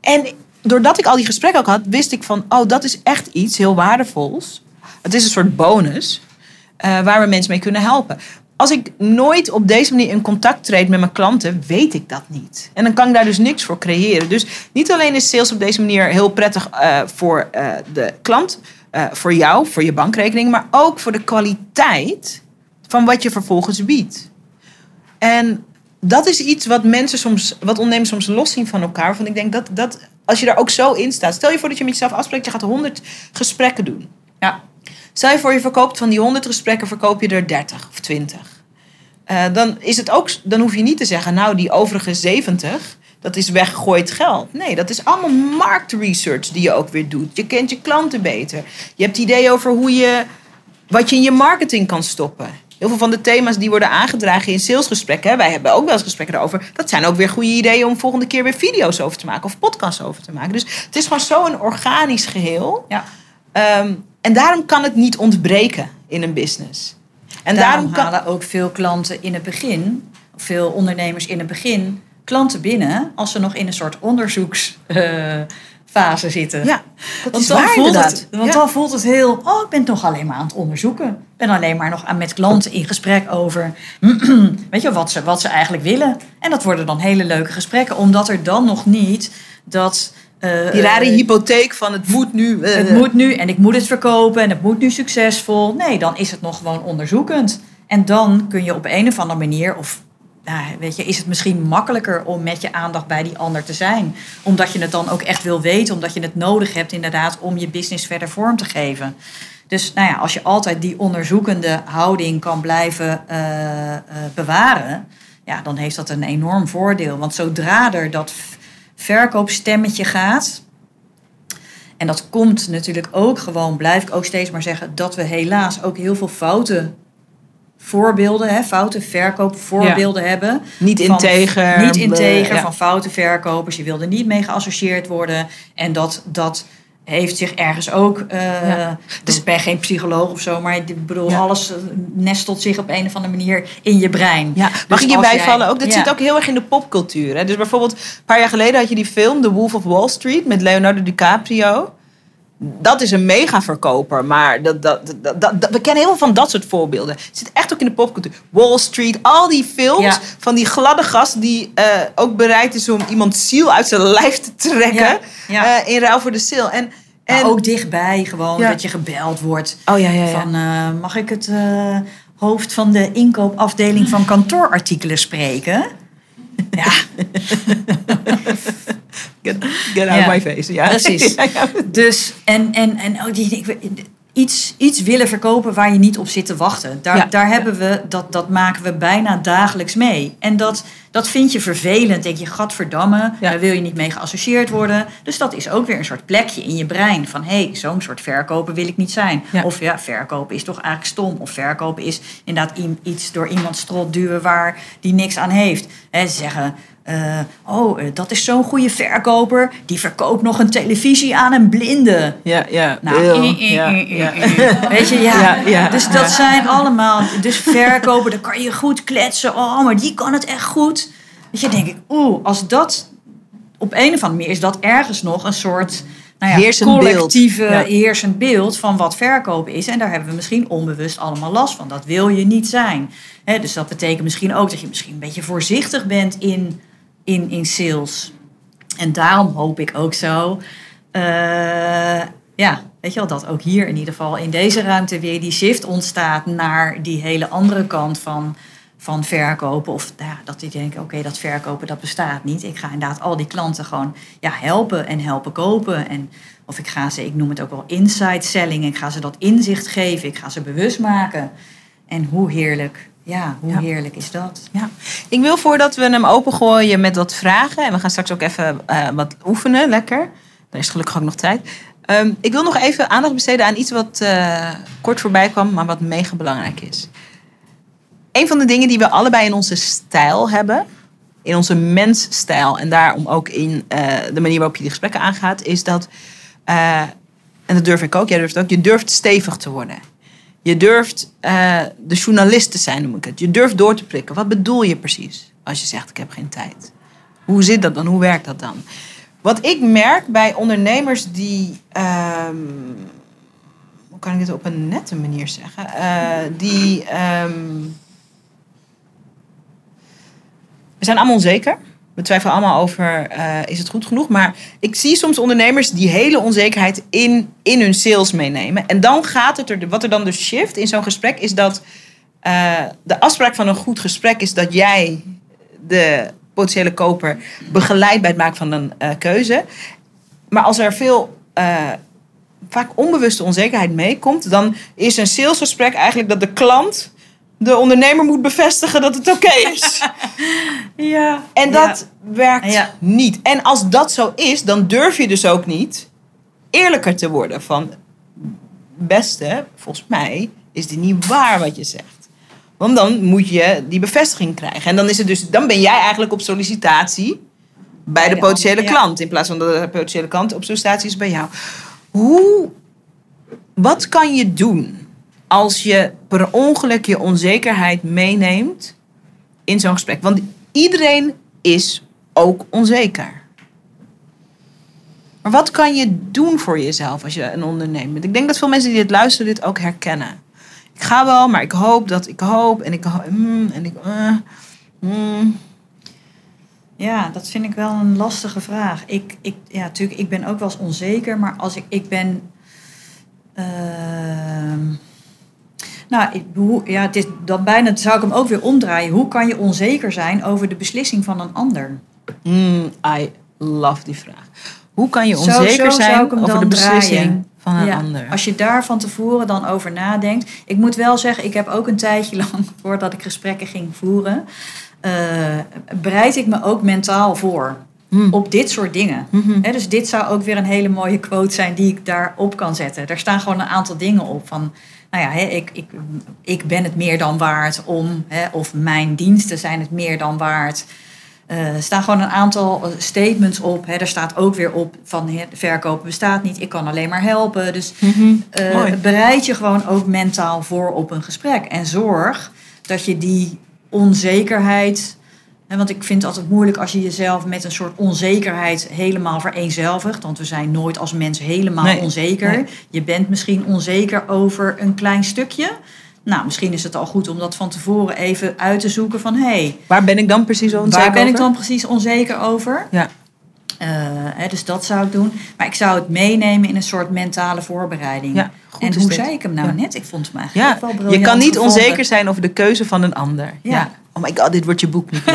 En doordat ik al die gesprekken ook had, wist ik van, oh, dat is echt iets heel waardevols. Het is een soort bonus uh, waar we mensen mee kunnen helpen als ik nooit op deze manier in contact treed met mijn klanten, weet ik dat niet. En dan kan ik daar dus niks voor creëren. Dus niet alleen is sales op deze manier heel prettig uh, voor uh, de klant, uh, voor jou, voor je bankrekening, maar ook voor de kwaliteit van wat je vervolgens biedt. En dat is iets wat mensen soms, wat ondernemers soms los zien van elkaar. Van ik denk dat, dat als je daar ook zo in staat. Stel je voor dat je met jezelf afspreekt, je gaat 100 gesprekken doen. Ja. Stel je voor je verkoopt van die 100 gesprekken, verkoop je er 30 of 20. Uh, dan, is het ook, dan hoef je niet te zeggen, nou die overige 70, dat is weggegooid geld. Nee, dat is allemaal marktresearch die je ook weer doet. Je kent je klanten beter. Je hebt idee over hoe je, wat je in je marketing kan stoppen. Heel veel van de thema's die worden aangedragen in salesgesprekken, wij hebben ook wel eens gesprekken erover, dat zijn ook weer goede ideeën om volgende keer weer video's over te maken of podcasts over te maken. Dus het is gewoon zo'n organisch geheel. Ja. Um, en daarom kan het niet ontbreken in een business. En daarom, daarom halen ook veel klanten in het begin, veel ondernemers in het begin, klanten binnen als ze nog in een soort onderzoeksfase zitten. Ja, dat want is dan waar, voelt het, Want dan voelt het heel, oh, ik ben toch alleen maar aan het onderzoeken. Ik ben alleen maar nog aan met klanten in gesprek over, (clears throat) weet je, wat ze, wat ze eigenlijk willen. En dat worden dan hele leuke gesprekken, omdat er dan nog niet dat uh, die rare hypotheek van het moet nu. Uh, het moet nu en ik moet het verkopen en het moet nu succesvol. Nee, dan is het nog gewoon onderzoekend. En dan kun je op een of andere manier, of nou, weet je, is het misschien makkelijker om met je aandacht bij die ander te zijn. Omdat je het dan ook echt wil weten, omdat je het nodig hebt inderdaad om je business verder vorm te geven. Dus nou ja, als je altijd die onderzoekende houding kan blijven uh, bewaren, ja, dan heeft dat een enorm voordeel. Want zodra er dat verkoopstemmetje gaat. En dat komt natuurlijk ook gewoon, blijf ik ook steeds maar zeggen, dat we helaas ook heel veel fouten voorbeelden, hè, foute verkoopvoorbeelden ja. hebben. Niet integer. Niet integer, ja. van foute verkopers. Je wilde niet mee geassocieerd worden. En dat, dat heeft zich ergens ook. eh, Ja. Dus ik ben geen psycholoog of zo, maar ik bedoel, Ja. alles eh, nestelt zich op een of andere manier in je brein. Ja, Dus mag ik je bijvallen jij- ook? Dat zit ook heel erg in de popcultuur. Hè? Dus bijvoorbeeld, een paar jaar geleden had je die film The Wolf of Wall Street met Leonardo DiCaprio. Dat is een mega verkoper, maar dat, dat, dat, dat- we kennen heel veel van dat soort voorbeelden. Het zit echt ook in de popcultuur. Wall Street, al die films Ja. van die gladde gast die eh, ook bereid is om iemands ziel uit zijn lijf te trekken Ja, ja. eh, in ruil voor de sale. En, en, Maar ook dichtbij gewoon dat je gebeld wordt. oh ja, ja, ja. Van, eh, mag ik het hoofd van de inkoopafdeling van kantoorartikelen spreken? (laughs) Ja, Get, get out Ja, my face. Ja. precies. (laughs) Dus en, en, en oh, die, ik- iets, iets willen verkopen waar je niet op zit te wachten. Daar, Ja. daar hebben we, dat, dat maken we bijna dagelijks mee. En dat, dat vind je vervelend. Denk je, gadverdamme, Ja. daar wil je niet mee geassocieerd worden. Dus dat is ook weer een soort plekje in je brein. Van, hé, hey, zo'n soort verkoper wil ik niet zijn. Ja. Of ja, verkopen is toch eigenlijk stom. Of verkopen is inderdaad iets door iemand strot duwen waar die niks aan heeft. Hè, ze zeggen... eh, oh, eh, dat is zo'n goede verkoper. Die verkoopt nog een televisie aan een blinde. Ja, ja. Nou, eh, ja, ja. Weet je, ja. Ja, ja. Dus dat zijn allemaal... Dus verkopen, dan kan je goed kletsen. Oh, maar die kan het echt goed. Weet je, denk ik, oeh, als dat... Op een of andere manier is dat ergens nog een soort... Nou ja, Heersend beeld. collectieve Ja. heersend beeld van wat verkopen is. En daar hebben we misschien onbewust allemaal last van. Dat wil je niet zijn. Dus dat betekent misschien ook dat je misschien een beetje voorzichtig bent in, in, in sales. En daarom hoop ik ook zo. eh, ja, weet je wel, dat ook hier in ieder geval in deze ruimte weer die shift ontstaat naar die hele andere kant van, van verkopen. Of ja, dat die denken, oké, dat verkopen dat bestaat niet. Ik ga inderdaad al die klanten gewoon ja, helpen en helpen kopen. En, of ik ga ze, ik noem het ook wel inside selling. Ik ga ze dat inzicht geven. Ik ga ze bewust maken. En hoe heerlijk, ja, hoe Ja. heerlijk is dat? Ja. Ik wil voordat we hem opengooien met wat vragen. En we gaan straks ook even eh, wat oefenen, lekker. Er is gelukkig ook nog tijd. Ehm, ik wil nog even aandacht besteden aan iets wat eh, kort voorbij kwam, maar wat mega belangrijk is. Een van de dingen die we allebei in onze stijl hebben, in onze mensstijl, en daarom ook in eh, de manier waarop je die gesprekken aangaat, is dat, en dat durf ik ook, jij durft ook, je durft stevig te worden. Je durft eh, de journalist te zijn, noem ik het. Je durft door te prikken. Wat bedoel je precies als je zegt ik heb geen tijd? Hoe zit dat dan? Hoe werkt dat dan? Wat ik merk bij ondernemers die, ehm, hoe kan ik dit op een nette manier zeggen? Eh, die, ehm, we zijn allemaal onzeker. We twijfelen allemaal over, eh, is het goed genoeg? Maar ik zie soms ondernemers die hele onzekerheid in, in hun sales meenemen. En dan gaat het er, wat er dan dus shift in zo'n gesprek, is dat eh, de afspraak van een goed gesprek is dat jij de potentiële koper begeleidt bij het maken van een eh, keuze. Maar als er veel, vaak onbewuste onzekerheid meekomt, dan is een salesgesprek eigenlijk dat de klant de ondernemer moet bevestigen dat het oké is. (laughs) Ja. En dat werkt Ja. niet. En als dat zo is, dan durf je dus ook niet eerlijker te worden. Van, beste, volgens mij is dit niet waar wat je zegt. Want dan moet je die bevestiging krijgen. En dan, is het dus, dan ben jij eigenlijk op sollicitatie bij de potentiële klant. In plaats van dat de potentiële klant op sollicitatie is bij jou. Hoe, wat kan je doen als je per ongeluk je onzekerheid meeneemt in zo'n gesprek? Want iedereen is ook onzeker. Maar wat kan je doen voor jezelf als je een ondernemer bent? Ik denk dat veel mensen die dit luisteren dit ook herkennen. Ik ga wel, maar ik hoop dat ik hoop en ik mm, en ik. eh, mm. Ja, dat vind ik wel een lastige vraag. Ik, ik, ja, natuurlijk, ik ben ook wel eens onzeker, maar als ik, ik ben. ehm, nou, ik, hoe, ja, het is dan bijna zou ik hem ook weer omdraaien. Hoe kan je onzeker zijn over de beslissing van een ander? Mm, I love die vraag. Hoe kan je onzeker zo zijn over de beslissing draaien. van een Ja, ander? Als je daar van tevoren dan over nadenkt. Ik moet wel zeggen, ik heb ook een tijdje (laughs) lang, voordat ik gesprekken ging voeren, eh, bereid ik me ook mentaal voor. Hmm. Op dit soort dingen. Mhm. Dus dit zou ook weer een hele mooie quote zijn die ik daarop kan zetten. Daar staan gewoon een aantal dingen op van. Nou ja, ik, ik, ik ben het meer dan waard om, of mijn diensten zijn het meer dan waard. Eh, er staan gewoon een aantal eh, statements op. Hè. Er staat ook weer op van verkopen bestaat niet. Ik kan alleen maar helpen. Dus eh, Mooi. bereid je gewoon ook mentaal voor op een gesprek. En zorg dat je die onzekerheid... Want ik vind het altijd moeilijk als je jezelf met een soort onzekerheid helemaal vereenzelvigt. Want we zijn nooit als mens helemaal Nee, onzeker. nee. Je bent misschien onzeker over een klein stukje. Nou, misschien is het al goed om dat van tevoren even uit te zoeken van... hey, Waar ben ik dan precies onzeker Waar ben ik over? dan precies onzeker over? Ja. Eh, hè, dus dat zou ik doen. Maar ik zou het meenemen in een soort mentale voorbereiding. Ja, goed en hoe dit. zei ik hem nou Ja. net? Ik vond hem eigenlijk Ja, wel je briljant kan niet gevonden. onzeker zijn over de keuze van een ander. Ja. Oh my god, dit wordt je boek niet. (laughs)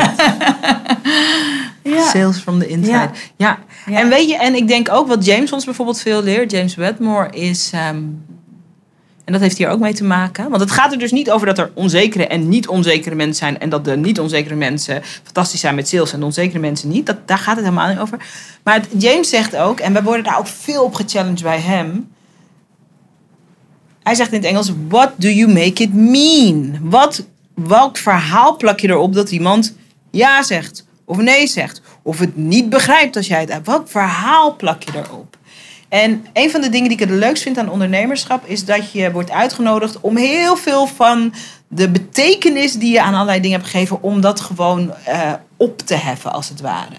Ja. Sales from the inside. Ja. Ja. Ja. En weet je, en ik denk ook wat James ons bijvoorbeeld veel leert, James Wedmore, is. ehm, en dat heeft hier ook mee te maken. Want het gaat er dus niet over dat er onzekere en niet onzekere mensen zijn. En dat de niet onzekere mensen fantastisch zijn met sales en de onzekere mensen niet. Dat, daar gaat het helemaal niet over. Maar het- James zegt ook, en we worden daar ook veel op gechallenged bij hem. Hij zegt in het Engels: What do you make it mean? Wat, welk verhaal plak je erop dat iemand ja zegt of nee zegt? Of het niet begrijpt als jij het hebt? Welk verhaal plak je erop? En een van de dingen die ik het leukst vind aan ondernemerschap is dat je wordt uitgenodigd om heel veel van de betekenis die je aan allerlei dingen hebt gegeven, om dat gewoon eh, op te heffen, als het ware.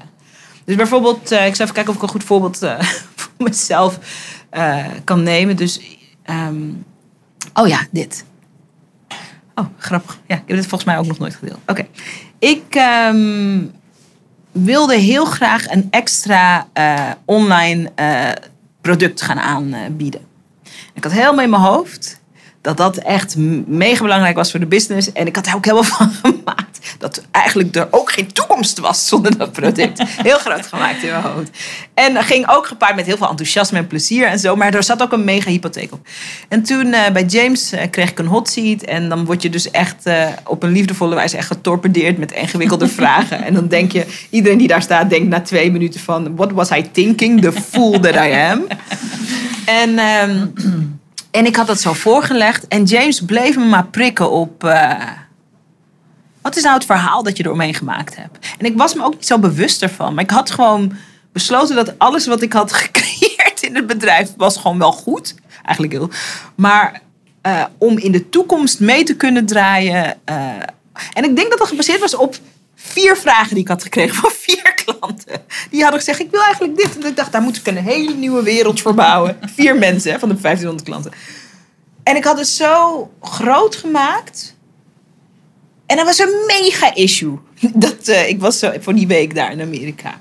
Dus bijvoorbeeld, eh, ik zal even kijken of ik een goed voorbeeld eh, (laughs) voor mezelf kan nemen. Dus, ehm, oh ja, dit. Oh, grappig. Ja, ik heb dit volgens mij ook nog nooit gedeeld. Oké. Ik ehm, wilde heel graag een extra eh, online eh, product gaan aanbieden. Ik had helemaal in mijn hoofd dat dat echt mega belangrijk was voor de business. En ik had er ook helemaal van (laughs) gemaakt dat eigenlijk er ook geen toekomst was zonder dat product. (laughs) Heel groot gemaakt in mijn hoofd. En dat ging ook gepaard met heel veel enthousiasme en plezier en zo. Maar er zat ook een mega hypotheek op. En toen eh, bij James eh, kreeg ik een hot seat. En dan word je dus echt eh, op een liefdevolle wijze echt getorpedeerd met ingewikkelde (laughs) vragen. En dan denk je, iedereen die daar staat denkt na twee minuten van... What was I thinking? The fool that I am. En... ehm, en ik had dat zo voorgelegd. En James bleef me maar prikken op. eh, wat is nou het verhaal dat je eromheen gemaakt hebt? En ik was me ook niet zo bewust ervan. Maar ik had gewoon besloten dat alles wat ik had (laughs) gecreëerd in het bedrijf. was gewoon wel goed. Eigenlijk heel. Maar eh, om in de toekomst mee te kunnen draaien. eh, en ik denk dat dat gebaseerd was op vier vragen die ik had gekregen van vier (laughs) klanten. Die hadden gezegd, ik wil eigenlijk dit. En ik dacht, daar moet ik een hele nieuwe wereld voor bouwen. (laughs) Vier mensen hè, van de 1500 klanten. En ik had het zo groot gemaakt. En dat was een mega issue. (laughs) Dat, eh, ik was zo, voor die week daar in Amerika.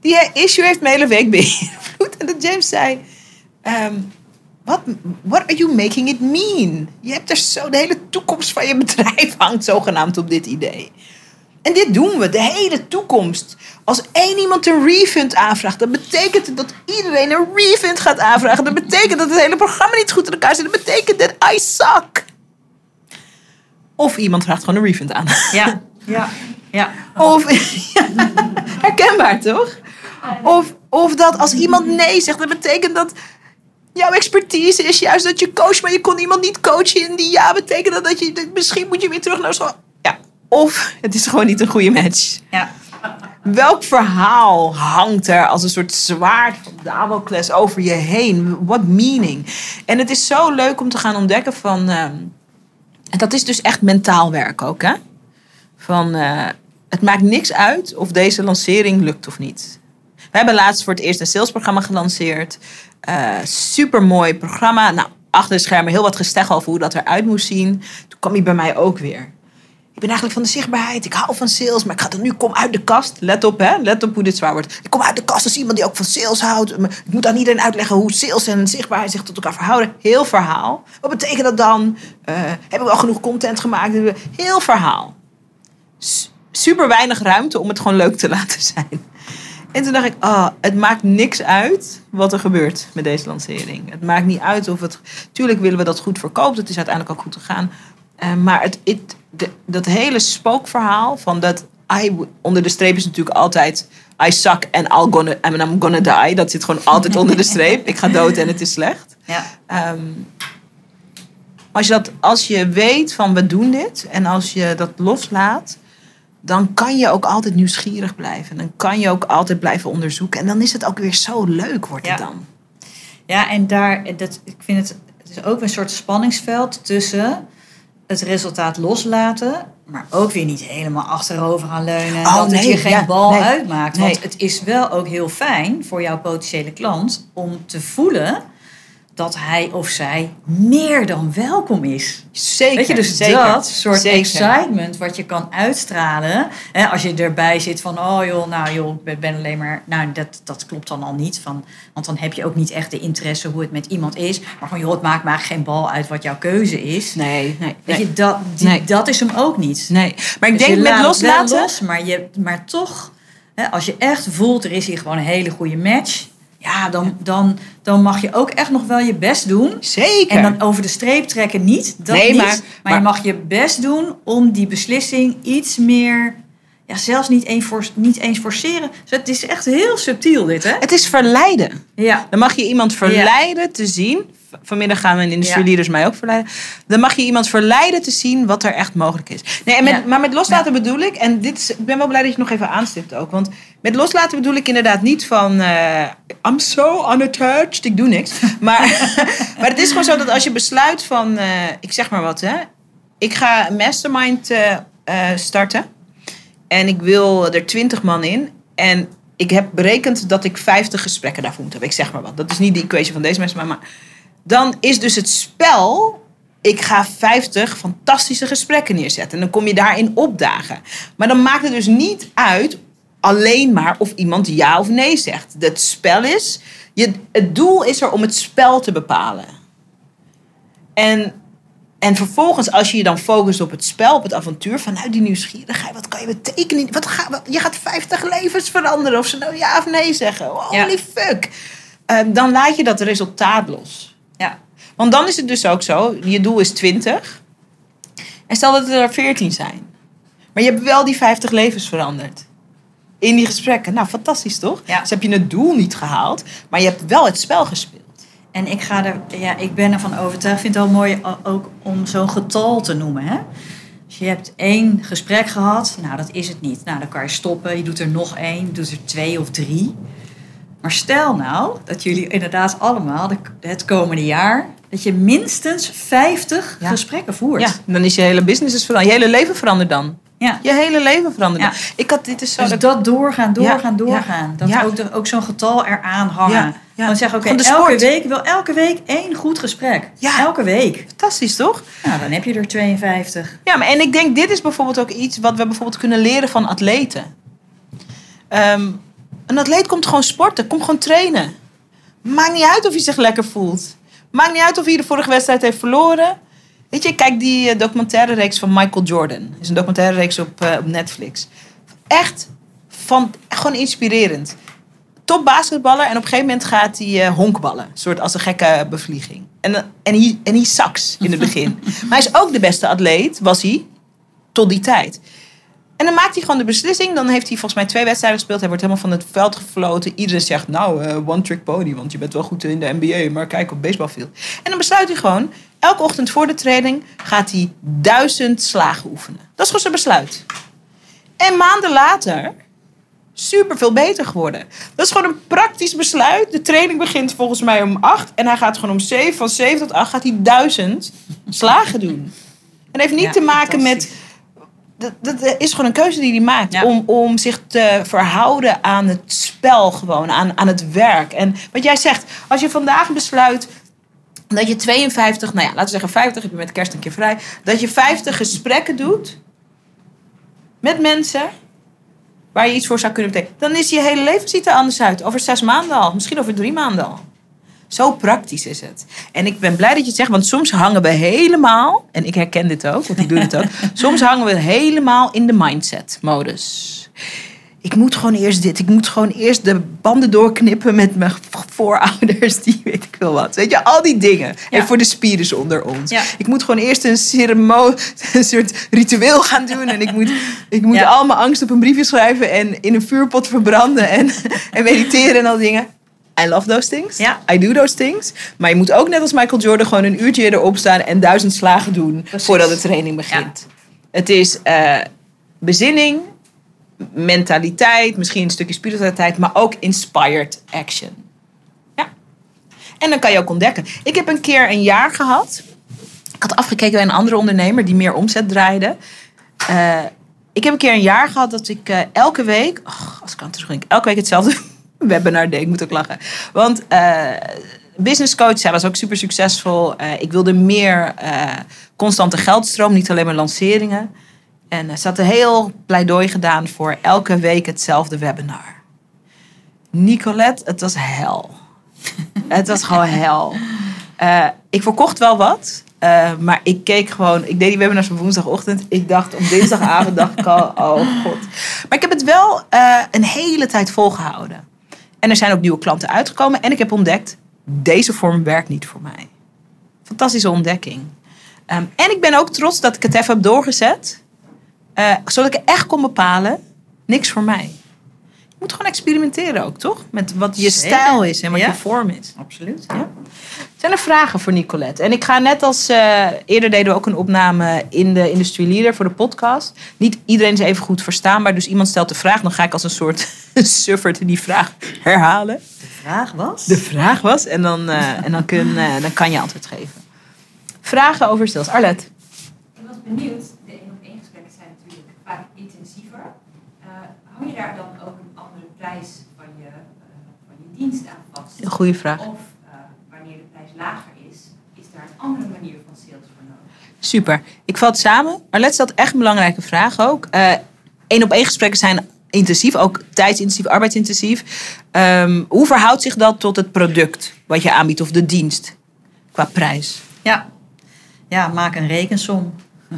Die eh, issue heeft mijn hele week beïnvloed. En dat James zei... ehm, what, what are you making it mean? Je hebt er zo... De hele toekomst van je bedrijf hangt zogenaamd op dit idee. En dit doen we, de hele toekomst. Als één iemand een refund aanvraagt, dan betekent het dat iedereen een refund gaat aanvragen. Dat betekent dat het hele programma niet goed in elkaar zit. Dat betekent dat I suck. Of iemand vraagt gewoon een refund aan. Ja, (laughs) ja, ja. Of, (laughs) herkenbaar toch? Of, of dat als iemand nee zegt, dat betekent dat jouw expertise is juist dat je coacht, maar je kon iemand niet coachen. En die ja betekent dat, dat je, misschien moet je weer terug naar school. Of het is gewoon niet een goede match. ja. Welk verhaal hangt er als een soort zwaard van Damocles over je heen? What meaning? En het is zo leuk om te gaan ontdekken van... ehm, en dat is dus echt mentaal werk ook, hè? Van, eh, het maakt niks uit of deze lancering lukt of niet. We hebben laatst voor het eerst een salesprogramma gelanceerd. Super mooi programma. Nou, achter de schermen heel wat gesteggel over hoe dat eruit moest zien. Toen kwam hij bij mij ook weer. Ik ben eigenlijk van de zichtbaarheid. Ik hou van sales, maar ik ga er nu kom uit de kast. Let op, hè? Let op hoe dit zwaar wordt. Ik kom uit de kast als iemand die ook van sales houdt. Ik moet aan iedereen uitleggen hoe sales en zichtbaarheid zich tot elkaar verhouden. Heel verhaal. Wat betekent dat dan? Eh, heb ik wel genoeg content gemaakt? Heel verhaal. Super weinig ruimte om het gewoon leuk te (laughs) laten zijn. En toen dacht ik, oh, het maakt niks uit wat er gebeurt met deze lancering. Het maakt niet uit of het... Tuurlijk willen we dat goed verkoopt. Het is uiteindelijk ook goed gegaan. Eh, maar het, het, de- dat hele spookverhaal van dat... I, onder de streep is natuurlijk altijd... I suck and I'll gonna, I'm gonna die. Dat zit gewoon altijd (laughs) onder de streep. Ik ga dood en het is slecht. ja. Ehm, als, je dat, als je weet van we doen dit en als je dat loslaat, dan kan je ook altijd nieuwsgierig blijven. Dan kan je ook altijd blijven onderzoeken. En dan is het ook weer zo leuk, wordt het dan. Ja, en daar, dat, ik vind het, het is ook een soort spanningsveld tussen het resultaat loslaten, maar ook weer niet helemaal achterover gaan leunen. Oh, dat het je geen ja, bal nee, uitmaakt. nee. Want het is wel ook heel fijn voor jouw potentiële klant om te voelen dat hij of zij meer dan welkom is. Zeker. Weet je, dus zeker, dat soort zeker. excitement wat je kan uitstralen. Hè, als je erbij zit van, oh joh, nou joh, ik ben alleen maar... Nou, dat, dat klopt dan al niet. Van, want dan heb je ook niet echt de interesse hoe het met iemand is. Maar van, joh, het maakt maar geen bal uit wat jouw keuze is. Nee, nee. Weet nee. je, dat, die- Nee. dat is hem ook niet. Nee, maar ik Dus denk je met loslaten. los, maar, je, maar toch, hè, als je echt voelt, er is hier gewoon een hele goede match... Ja, dan, dan, dan mag je ook echt nog wel je best doen. Zeker. En dan over de streep trekken niet. Dat Nee, niet. maar- Maar, maar- je mag je best doen om die beslissing iets meer... Ja, zelfs niet for- niet eens forceren. Dus het is echt heel subtiel dit, hè? Het is verleiden. Ja. Dan mag je iemand verleiden te zien. Vanmiddag gaan we in de industrie Ja. mij ook verleiden. Dan mag je iemand verleiden te zien wat er echt mogelijk is. Nee, en met, Ja. Maar met loslaten bedoel ik, en dit is, ik ben wel blij dat je het nog even aanstipt ook. Want met loslaten bedoel ik inderdaad niet van eh, I'm so unattached, ik doe niks. (laughs) Maar, (laughs) maar het is gewoon zo dat als je besluit van, eh, ik zeg maar wat, hè, ik ga een mastermind eh, starten. En ik wil er 20 man in. En ik heb berekend dat ik 50 gesprekken daarvoor moet hebben. Ik zeg maar wat. Dat is niet de equation van deze mensen. Maar, maar dan is dus het spel. Ik ga 50 fantastische gesprekken neerzetten. En dan kom je daarin opdagen. Maar dan maakt het dus niet uit alleen maar of iemand ja of nee zegt. Het spel is. Je, het doel is er om het spel te bepalen. En en vervolgens, als je je dan focust op het spel, op het avontuur, vanuit die nieuwsgierigheid, wat kan je betekenen? Wat ga, wat, je gaat 50 levens veranderen, of ze nou ja of nee zeggen. Holy Ja. fuck. Eh, dan laat je dat resultaat los. Ja. Want dan is het dus ook zo, je doel is 20. En stel dat er 14 zijn. Maar je hebt wel die 50 levens veranderd. In die gesprekken. Nou, fantastisch toch? Ja. Dus heb je het doel niet gehaald, maar je hebt wel het spel gespeeld. En ik, ga er, ja, ik ben ervan overtuigd. Ik vind het wel mooi ook om zo'n getal te noemen. Hè? Dus je hebt één gesprek gehad. Nou, dat is het niet. Nou, dan kan je stoppen. Je doet er nog één. Je doet er twee of drie. Maar stel nou dat jullie inderdaad allemaal de, het komende jaar... dat je minstens 50 Ja. gesprekken voert. Ja, dan is je hele business is veranderd. Je hele leven verandert dan. Ja. Je hele leven verandert Ja. Ik had dit is zo. Dus dat- dat doorgaan, doorgaan, Ja, doorgaan. Dat ja. ook, de- ook zo'n getal eraan hangen. Ja, ja. Dan zeggen, oké, elke week, wil elke week één goed gesprek. Ja. Elke week. Fantastisch, toch? Nou, dan heb je er 52. Ja, maar en ik denk, dit is bijvoorbeeld ook iets wat we bijvoorbeeld kunnen leren van atleten. Ehm, een atleet komt gewoon sporten, komt gewoon trainen. Maakt niet uit of hij zich lekker voelt. Maakt niet uit of hij de vorige wedstrijd heeft verloren. Weet je, kijk die eh, documentaire reeks van Michael Jordan. Het is een documentaire reeks op, eh, op Netflix. Echt van, gewoon inspirerend. Top basketballer en op een gegeven moment gaat hij eh, honkballen. Een soort als een gekke bevlieging. En, en, hij, en hij saks in het begin. (laughs) maar hij is ook de beste atleet, was hij, tot die tijd. En dan maakt hij gewoon de beslissing. Dan heeft hij volgens mij twee wedstrijden gespeeld. Hij wordt helemaal van het veld gefloten. Iedereen zegt, nou, eh, one trick pony. Want je bent wel goed in de NBA. Maar kijk op baseballfield. En dan besluit hij gewoon... Elke ochtend voor de training gaat hij duizend slagen oefenen. Dat is gewoon zijn besluit. En maanden later... Super veel beter geworden. Dat is gewoon een praktisch besluit. De training begint volgens mij om acht. En hij gaat gewoon om zeven. Van zeven tot acht gaat hij duizend slagen doen. En heeft niet Ja, te maken met. Dat, dat is gewoon een keuze die hij maakt. Ja. Om, om zich te verhouden aan het spel gewoon. Aan, aan het werk. En wat jij zegt. Als je vandaag besluit dat je 52, nou ja, laten we zeggen 50, heb je met kerst een keer vrij. Dat je 50 gesprekken doet. Met mensen. Waar je iets voor zou kunnen betekenen. Dan is je hele leven ziet er anders uit. Over zes maanden al. Misschien over drie maanden al. Zo praktisch is het. En ik ben blij dat je het zegt, want soms hangen we helemaal, en ik herken dit ook, want ik doe dit ook. (laughs) soms hangen we helemaal in de mindset-modus. Ik moet gewoon eerst dit. Ik moet gewoon eerst de banden doorknippen met mijn voorouders. (laughs) Die weet ik wel wat. Weet je, al die dingen. Ja. En voor de spierders onder ons. Ja. Ik moet gewoon eerst een ceremonie, (laughs) een soort ritueel gaan doen. En ik moet, ik moet Ja. al mijn angst op een briefje schrijven. En in een vuurpot verbranden. En, en mediteren en al die dingen. I love those things. Ja. I do those things. Maar je moet ook net als Michael Jordan gewoon een uurtje erop staan en duizend slagen doen Precies. voordat de training begint. Het is eh, bezinning, mentaliteit, misschien een stukje spiritualiteit, maar ook inspired action. Ja. En dan kan je ook ontdekken. Ik heb een keer een jaar gehad. Ik had afgekeken bij een andere ondernemer die meer omzet draaide. Uh, ik heb een keer een jaar gehad dat ik uh, elke week, oh, als ik aan terugdenk, elke week hetzelfde webinar deed. Ik moet ook lachen. Want uh, business coach, zij was ook super succesvol. ik wilde meer constante geldstroom, niet alleen maar lanceringen. En ze had een heel pleidooi gedaan voor elke week hetzelfde webinar. Nicolette, het was hel. (laughs) het was gewoon hel. Ik verkocht wel wat. Maar ik keek gewoon, ik deed die webinars op woensdagochtend. Ik dacht op dinsdagavond, dacht ik al, oh god. Maar ik heb het wel een hele tijd volgehouden. En er zijn ook nieuwe klanten uitgekomen. En ik heb ontdekt, deze vorm werkt niet voor mij. Fantastische ontdekking. Um, en ik ben ook trots dat ik het even heb doorgezet. Uh, zodat ik echt kon bepalen, niks voor mij. Je moet gewoon experimenteren ook, toch? Met wat je stijl is en wat je vorm is. Absoluut. Ja? Zijn er vragen voor Nicolette? En ik ga net als uh, eerder deden we ook een opname in de Industry Leader voor de podcast. Niet iedereen is even goed verstaanbaar, dus iemand stelt de vraag. Dan ga ik als een soort (laughs) suffert die vraag herhalen. De vraag was? De vraag was en dan, uh, en dan, kun, uh, dan kan je antwoord geven. Vragen over sales. Arlet. Ik was benieuwd hou je daar dan ook prijs van je, uh, van je dienst aan vast? Een goede vraag. Of uh, wanneer de prijs lager is, is daar een andere manier van sales voor nodig? Super. Ik val het samen. Maar let dat echt een belangrijke vraag ook. Eén op één gesprekken zijn intensief, ook tijdsintensief, arbeidsintensief. Um, hoe verhoudt zich dat tot het product wat je aanbiedt of de dienst qua prijs? Ja, ja maak een rekensom. (laughs)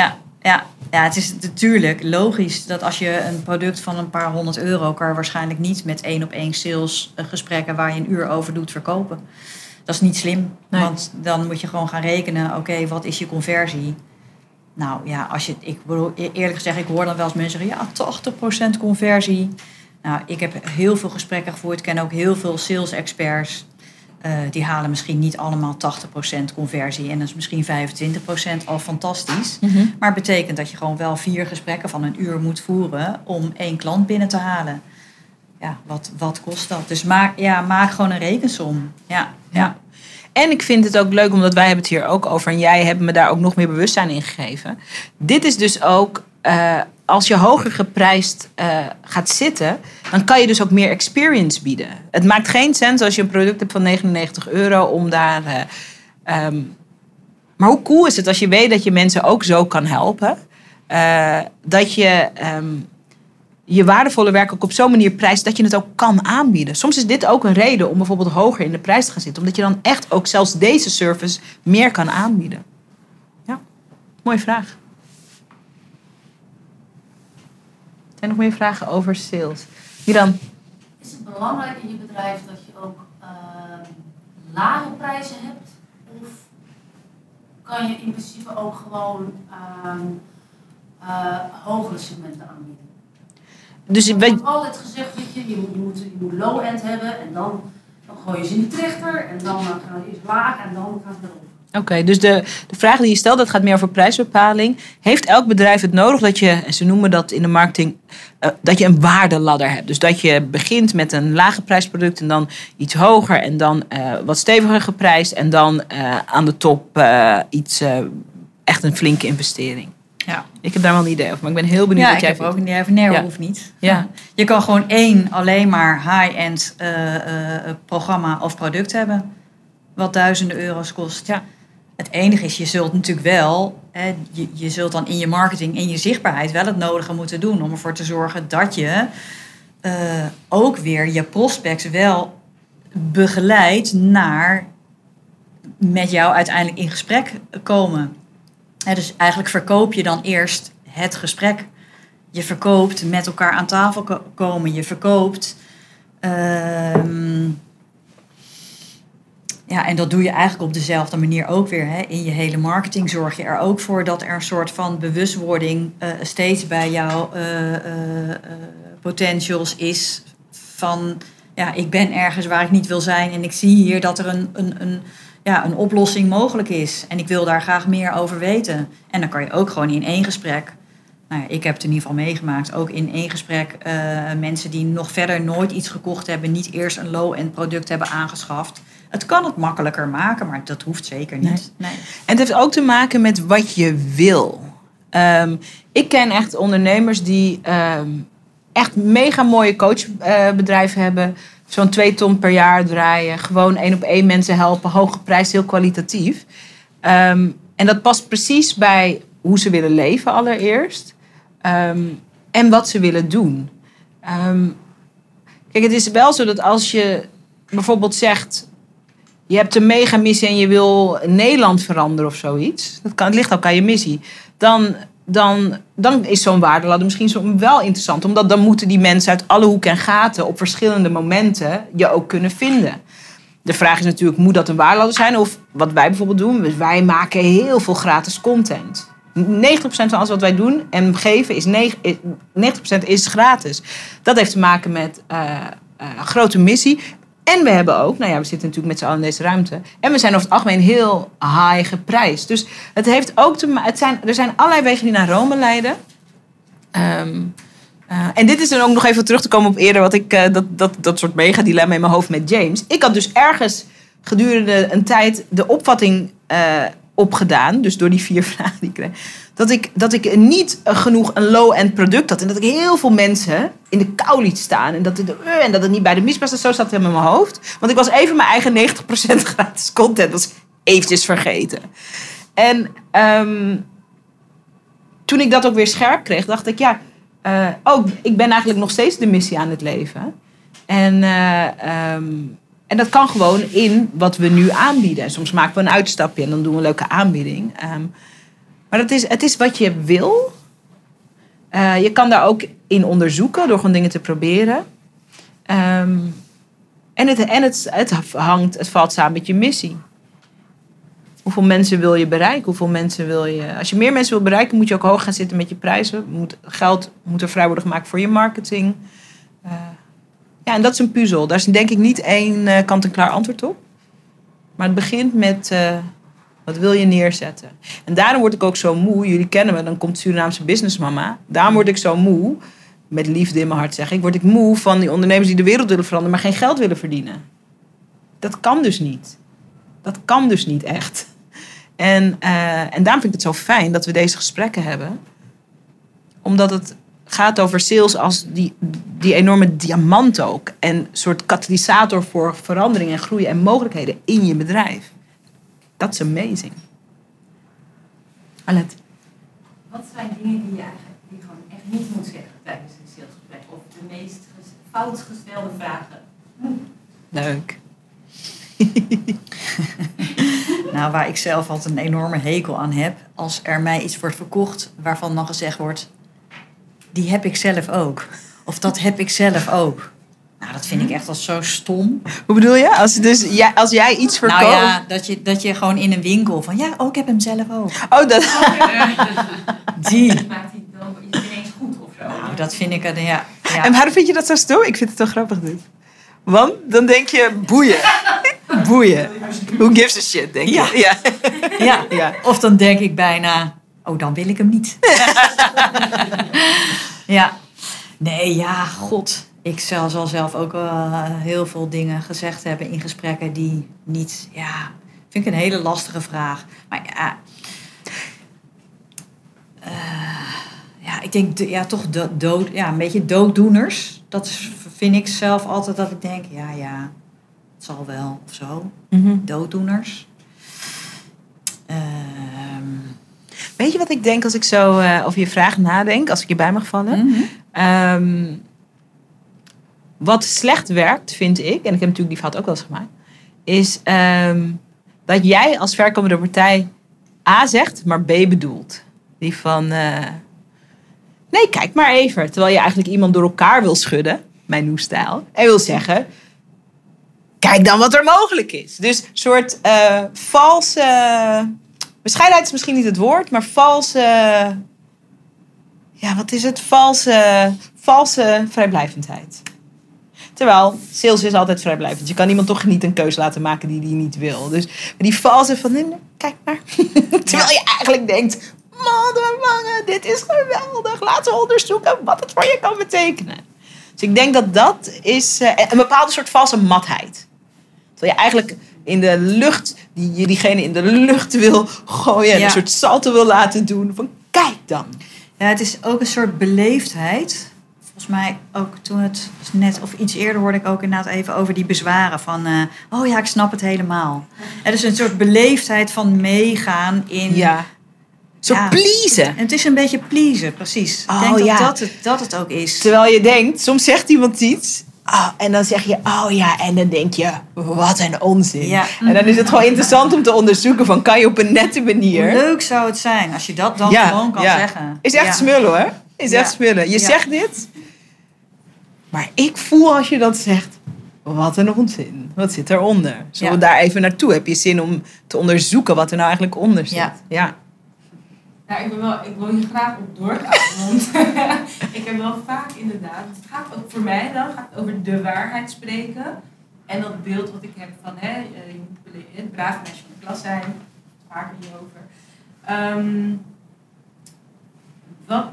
ja, ja, ja, het is natuurlijk logisch dat als je een product van een paar honderd euro... kan waarschijnlijk niet met één op één sales eh, gesprekken... waar je een uur over doet verkopen. Dat is niet slim, want dan moet je gewoon gaan rekenen... oké, wat is je conversie? Nou ja, als je, ik bedoel, e-, eerlijk gezegd, ik hoor dan wel eens mensen zeggen... ja, 80% conversie. Nou, ik heb heel veel gesprekken gevoerd. Ik ken ook heel veel sales experts... Uh, die halen misschien niet allemaal 80% conversie en dat is misschien 25% al fantastisch. Mm -hmm. Maar het betekent dat je gewoon wel vier gesprekken van een uur moet voeren om één klant binnen te halen. Ja, wat, wat kost dat? Dus maak, ja, maak gewoon een rekensom. Ja, ja. En ik vind het ook leuk, omdat wij hebben het hier ook over. En jij hebt me daar ook nog meer bewustzijn in gegeven. Dit is dus ook uh, als je hoger geprijsd uh, gaat zitten, dan kan je dus ook meer experience bieden. Het maakt geen sens als je een product hebt van 99 euro om daar. Uh, um, maar hoe cool is het als je weet dat je mensen ook zo kan helpen? Uh, dat je um, je waardevolle werk ook op zo'n manier prijst dat je het ook kan aanbieden. Soms is dit ook een reden om bijvoorbeeld hoger in de prijs te gaan zitten, omdat je dan echt ook zelfs deze service meer kan aanbieden. Ja, mooie vraag. Zijn nog meer vragen over sales? dan? Is het belangrijk in je bedrijf dat je ook uh, lage prijzen hebt? Of kan je in principe ook gewoon uh, uh, hogere segmenten aanbieden? Dus ik heb altijd gezegd, weet je, je moet, je moet, je moet low-end hebben en dan, dan gooi je ze in de trechter en dan gaan we eerst laag en dan gaan ze erop. Oké, dus de, de vraag die je stelt, dat gaat meer over prijsbepaling. Heeft elk bedrijf het nodig dat je, en ze noemen dat in de marketing, uh, dat je een waardeladder hebt? Dus dat je begint met een lage prijsproduct en dan iets hoger en dan uh, wat steviger geprijsd en dan uh, aan de top iets, echt een flinke investering. Ja. Ik heb daar wel een idee over, maar ik ben heel benieuwd ja, wat jij vindt. ook een idee over. Nee, ja. hoeft niet. Ja. Je kan gewoon één alleen maar high-end programma of product hebben, wat duizenden euro's kost. Ja. Het enige is, je zult natuurlijk wel, hè, je, zult dan in je marketing en je zichtbaarheid wel het nodige moeten doen om ervoor te zorgen dat je uh, ook weer je prospects wel begeleidt naar met jou uiteindelijk in gesprek komen. Hè, dus eigenlijk verkoop je dan eerst het gesprek. Je verkoopt met elkaar aan tafel komen. Je verkoopt. Uh, ja, en dat doe je eigenlijk op dezelfde manier ook weer. Hè. In je hele marketing zorg je er ook voor dat er een soort van bewustwording uh, steeds bij jouw uh, uh, potentials is. Van ja, ik ben ergens waar ik niet wil zijn en ik zie hier dat er een, een, een, ja, een oplossing mogelijk is. En ik wil daar graag meer over weten. En dan kan je ook gewoon in één gesprek nou ja, ik heb het in ieder geval meegemaakt, ook in één gesprek, eh, mensen die nog verder nooit iets gekocht hebben, niet eerst een low-end product hebben aangeschaft. Het kan het makkelijker maken, maar dat hoeft zeker niet. Nee. En het heeft ook te maken met wat je wil. Ehm, ik ken echt ondernemers die ehm, echt mega mooie coachbedrijven hebben. Zo'n twee ton per jaar draaien. Gewoon één op één mensen helpen. Hoge prijs, heel kwalitatief. Ehm, en dat past precies bij hoe ze willen leven allereerst. en wat ze willen doen. kijk, het is wel zo dat als je bijvoorbeeld zegt je hebt een mega missie en je wil Nederland veranderen of zoiets. Dat kan, het ligt ook aan je missie. Dan, dan, dan is zo'n waardeladder misschien zo wel interessant. Omdat dan moeten die mensen uit alle hoeken en gaten op verschillende momenten je ook kunnen vinden. De vraag is natuurlijk, moet dat een waardeladder zijn? Of wat wij bijvoorbeeld doen, wij maken heel veel gratis content. 90% van alles wat wij doen en geven is 90% is gratis. Dat heeft te maken met uh, grote missie. En we hebben ook, nou ja, we zitten natuurlijk met z'n allen in deze ruimte. En we zijn over het algemeen heel high geprijsd. Dus het heeft ook te maken. Zijn, er zijn allerlei wegen die naar Rome leiden. Ehm, eh, en dit is dan ook nog even terug te komen op eerder, wat ik, uh, dat, dat, dat soort mega-dilemma in mijn hoofd met James. Ik had dus ergens gedurende een tijd de opvatting uh, opgedaan, dus door die vier (laughs) vragen die ik kreeg, dat ik, dat ik niet genoeg een low-end product had. En dat ik heel veel mensen in de kou liet staan. En dat het, uh, en dat het niet bij de misbast Zo zat het in mijn hoofd. Want ik was even mijn eigen 90% (laughs) gratis content. was eventjes vergeten. En um, toen ik dat ook weer scherp kreeg, dacht ik... Ja, uh, oh, ik ben eigenlijk nog steeds de missie aan het leven. En... Um, en dat kan gewoon in wat we nu aanbieden. En soms maken we een uitstapje en dan doen we een leuke aanbieding. Um, maar het is, het is wat je wil. Uh, je kan daar ook in onderzoeken door gewoon dingen te proberen. Um, en het, en het, het hangt, het valt samen met je missie. Hoeveel mensen wil je bereiken? Hoeveel mensen wil je. Als je meer mensen wil bereiken, moet je ook hoog gaan zitten met je prijzen. Moet, geld moet er vrij worden gemaakt voor je marketing. Uh, ja, en dat is een puzzel. Daar is denk ik niet één uh, kant-en-klaar antwoord op. Maar het begint met wat wil je neerzetten? En daarom word ik ook zo moe. Jullie kennen me, dan komt Surinaamse businessmama. Daarom word ik zo moe. Met liefde in mijn hart zeg ik. Word ik moe van die ondernemers die de wereld willen veranderen, maar geen geld willen verdienen. Dat kan dus niet. Dat kan dus niet echt. En, uh, en daarom vind ik het zo fijn dat we deze gesprekken hebben. Omdat het gaat over sales als die, die enorme diamant ook. En een soort katalysator voor verandering en groei en mogelijkheden in je bedrijf. Is amazing. Alet. Wat zijn dingen die je eigenlijk die gewoon echt niet moet zeggen tijdens een salesgesprek? Of de meest fout gestelde vragen? Leuk. (laughs) nou, waar ik zelf altijd een enorme hekel aan heb, als er mij iets wordt verkocht waarvan dan gezegd wordt, die heb ik zelf ook. Of dat heb ik zelf ook. Nou, dat vind ik echt al zo stom. Hoe bedoel je? Als, dus, ja, als jij iets verkoopt... Nou ja, dat je, dat je gewoon in een winkel van... Ja, oh, ik heb hem zelf ook. Oh, dat... (laughs) Die. Maakt hij dan ineens goed of zo? Nou, dat vind ik... Ja, ja. En waarom vind je dat zo stom? Ik vind het toch grappig, dit. Want dan denk je, boeien. (laughs) boeien. Who gives a shit, denk ja. je. Ja. (laughs) ja. ja. Of dan denk ik bijna... Oh, dan wil ik hem niet. ja. Nee, ja, god ik zal, zal zelf ook wel heel veel dingen gezegd hebben in gesprekken die niet, ja, vind ik een hele lastige vraag. Maar ja, uh, ja ik denk ja, toch dood, ja, een beetje dooddoeners. Dat vind ik zelf altijd dat ik denk, ja, ja, het zal wel of zo. Mm -hmm. Dooddoeners. Uh, Weet je wat ik denk als ik zo uh, over je vraag nadenk, als ik je bij mag vallen? Mm -hmm. um, wat slecht werkt, vind ik, en ik heb natuurlijk die fout ook wel eens gemaakt, is um, dat jij als verkomende partij A zegt, maar B bedoelt. Die van, uh, nee, kijk maar even. Terwijl je eigenlijk iemand door elkaar wil schudden, mijn nieuwe stijl, en wil zeggen, kijk dan wat er mogelijk is. Dus een soort uh, valse, bescheidenheid is misschien niet het woord, maar valse, ja, wat is het? Valse, valse vrijblijvendheid. Terwijl sales is altijd vrijblijvend. Je kan iemand toch niet een keuze laten maken die die niet wil. Dus die valse van, kijk maar. (laughs) Terwijl je eigenlijk denkt, mandelwangen, dit is geweldig. Laten we onderzoeken wat het voor je kan betekenen. Dus ik denk dat dat is eh, een bepaalde soort valse matheid. Terwijl je eigenlijk in de lucht, die je diegene in de lucht wil gooien en Ja. een soort salto wil laten doen. Van kijk dan. Ja, het is ook een soort beleefdheid. Volgens mij ook toen het net of iets eerder hoorde ik ook inderdaad even over die bezwaren van eh, oh ja, ik snap het helemaal. Het is een soort beleefdheid van meegaan in. Ja. Zo Ja. pleasen. En het is een beetje pleasen, precies. Oh, ik denk dat, ja. dat, het, dat het ook is. Terwijl je denkt, soms zegt iemand iets. ah, en dan zeg je, oh ja, en dan denk je, wat een onzin. Ja. En dan is het gewoon interessant om te onderzoeken van, kan je op een nette Hoe manier... leuk zou het zijn als je dat dan Ja, gewoon kan ja. zeggen. Is echt smullen hoor. Is echt smullen. Je zegt dit, maar ik voel als je dat zegt, wat een onzin. Wat zit eronder? Zullen we daar even naartoe? Heb je zin om te onderzoeken wat er nou eigenlijk onder zit? Ja. ja. Ja, ik, ben wel, ik wil hier graag op doorgaan. Want (laughs) ik heb wel vaak inderdaad, het gaat ook voor mij dan, gaat het over de waarheid spreken. En dat beeld wat ik heb van, hè, eh, je moet het brave meisje van de klas zijn. Vaker hierover. Ehm, wat,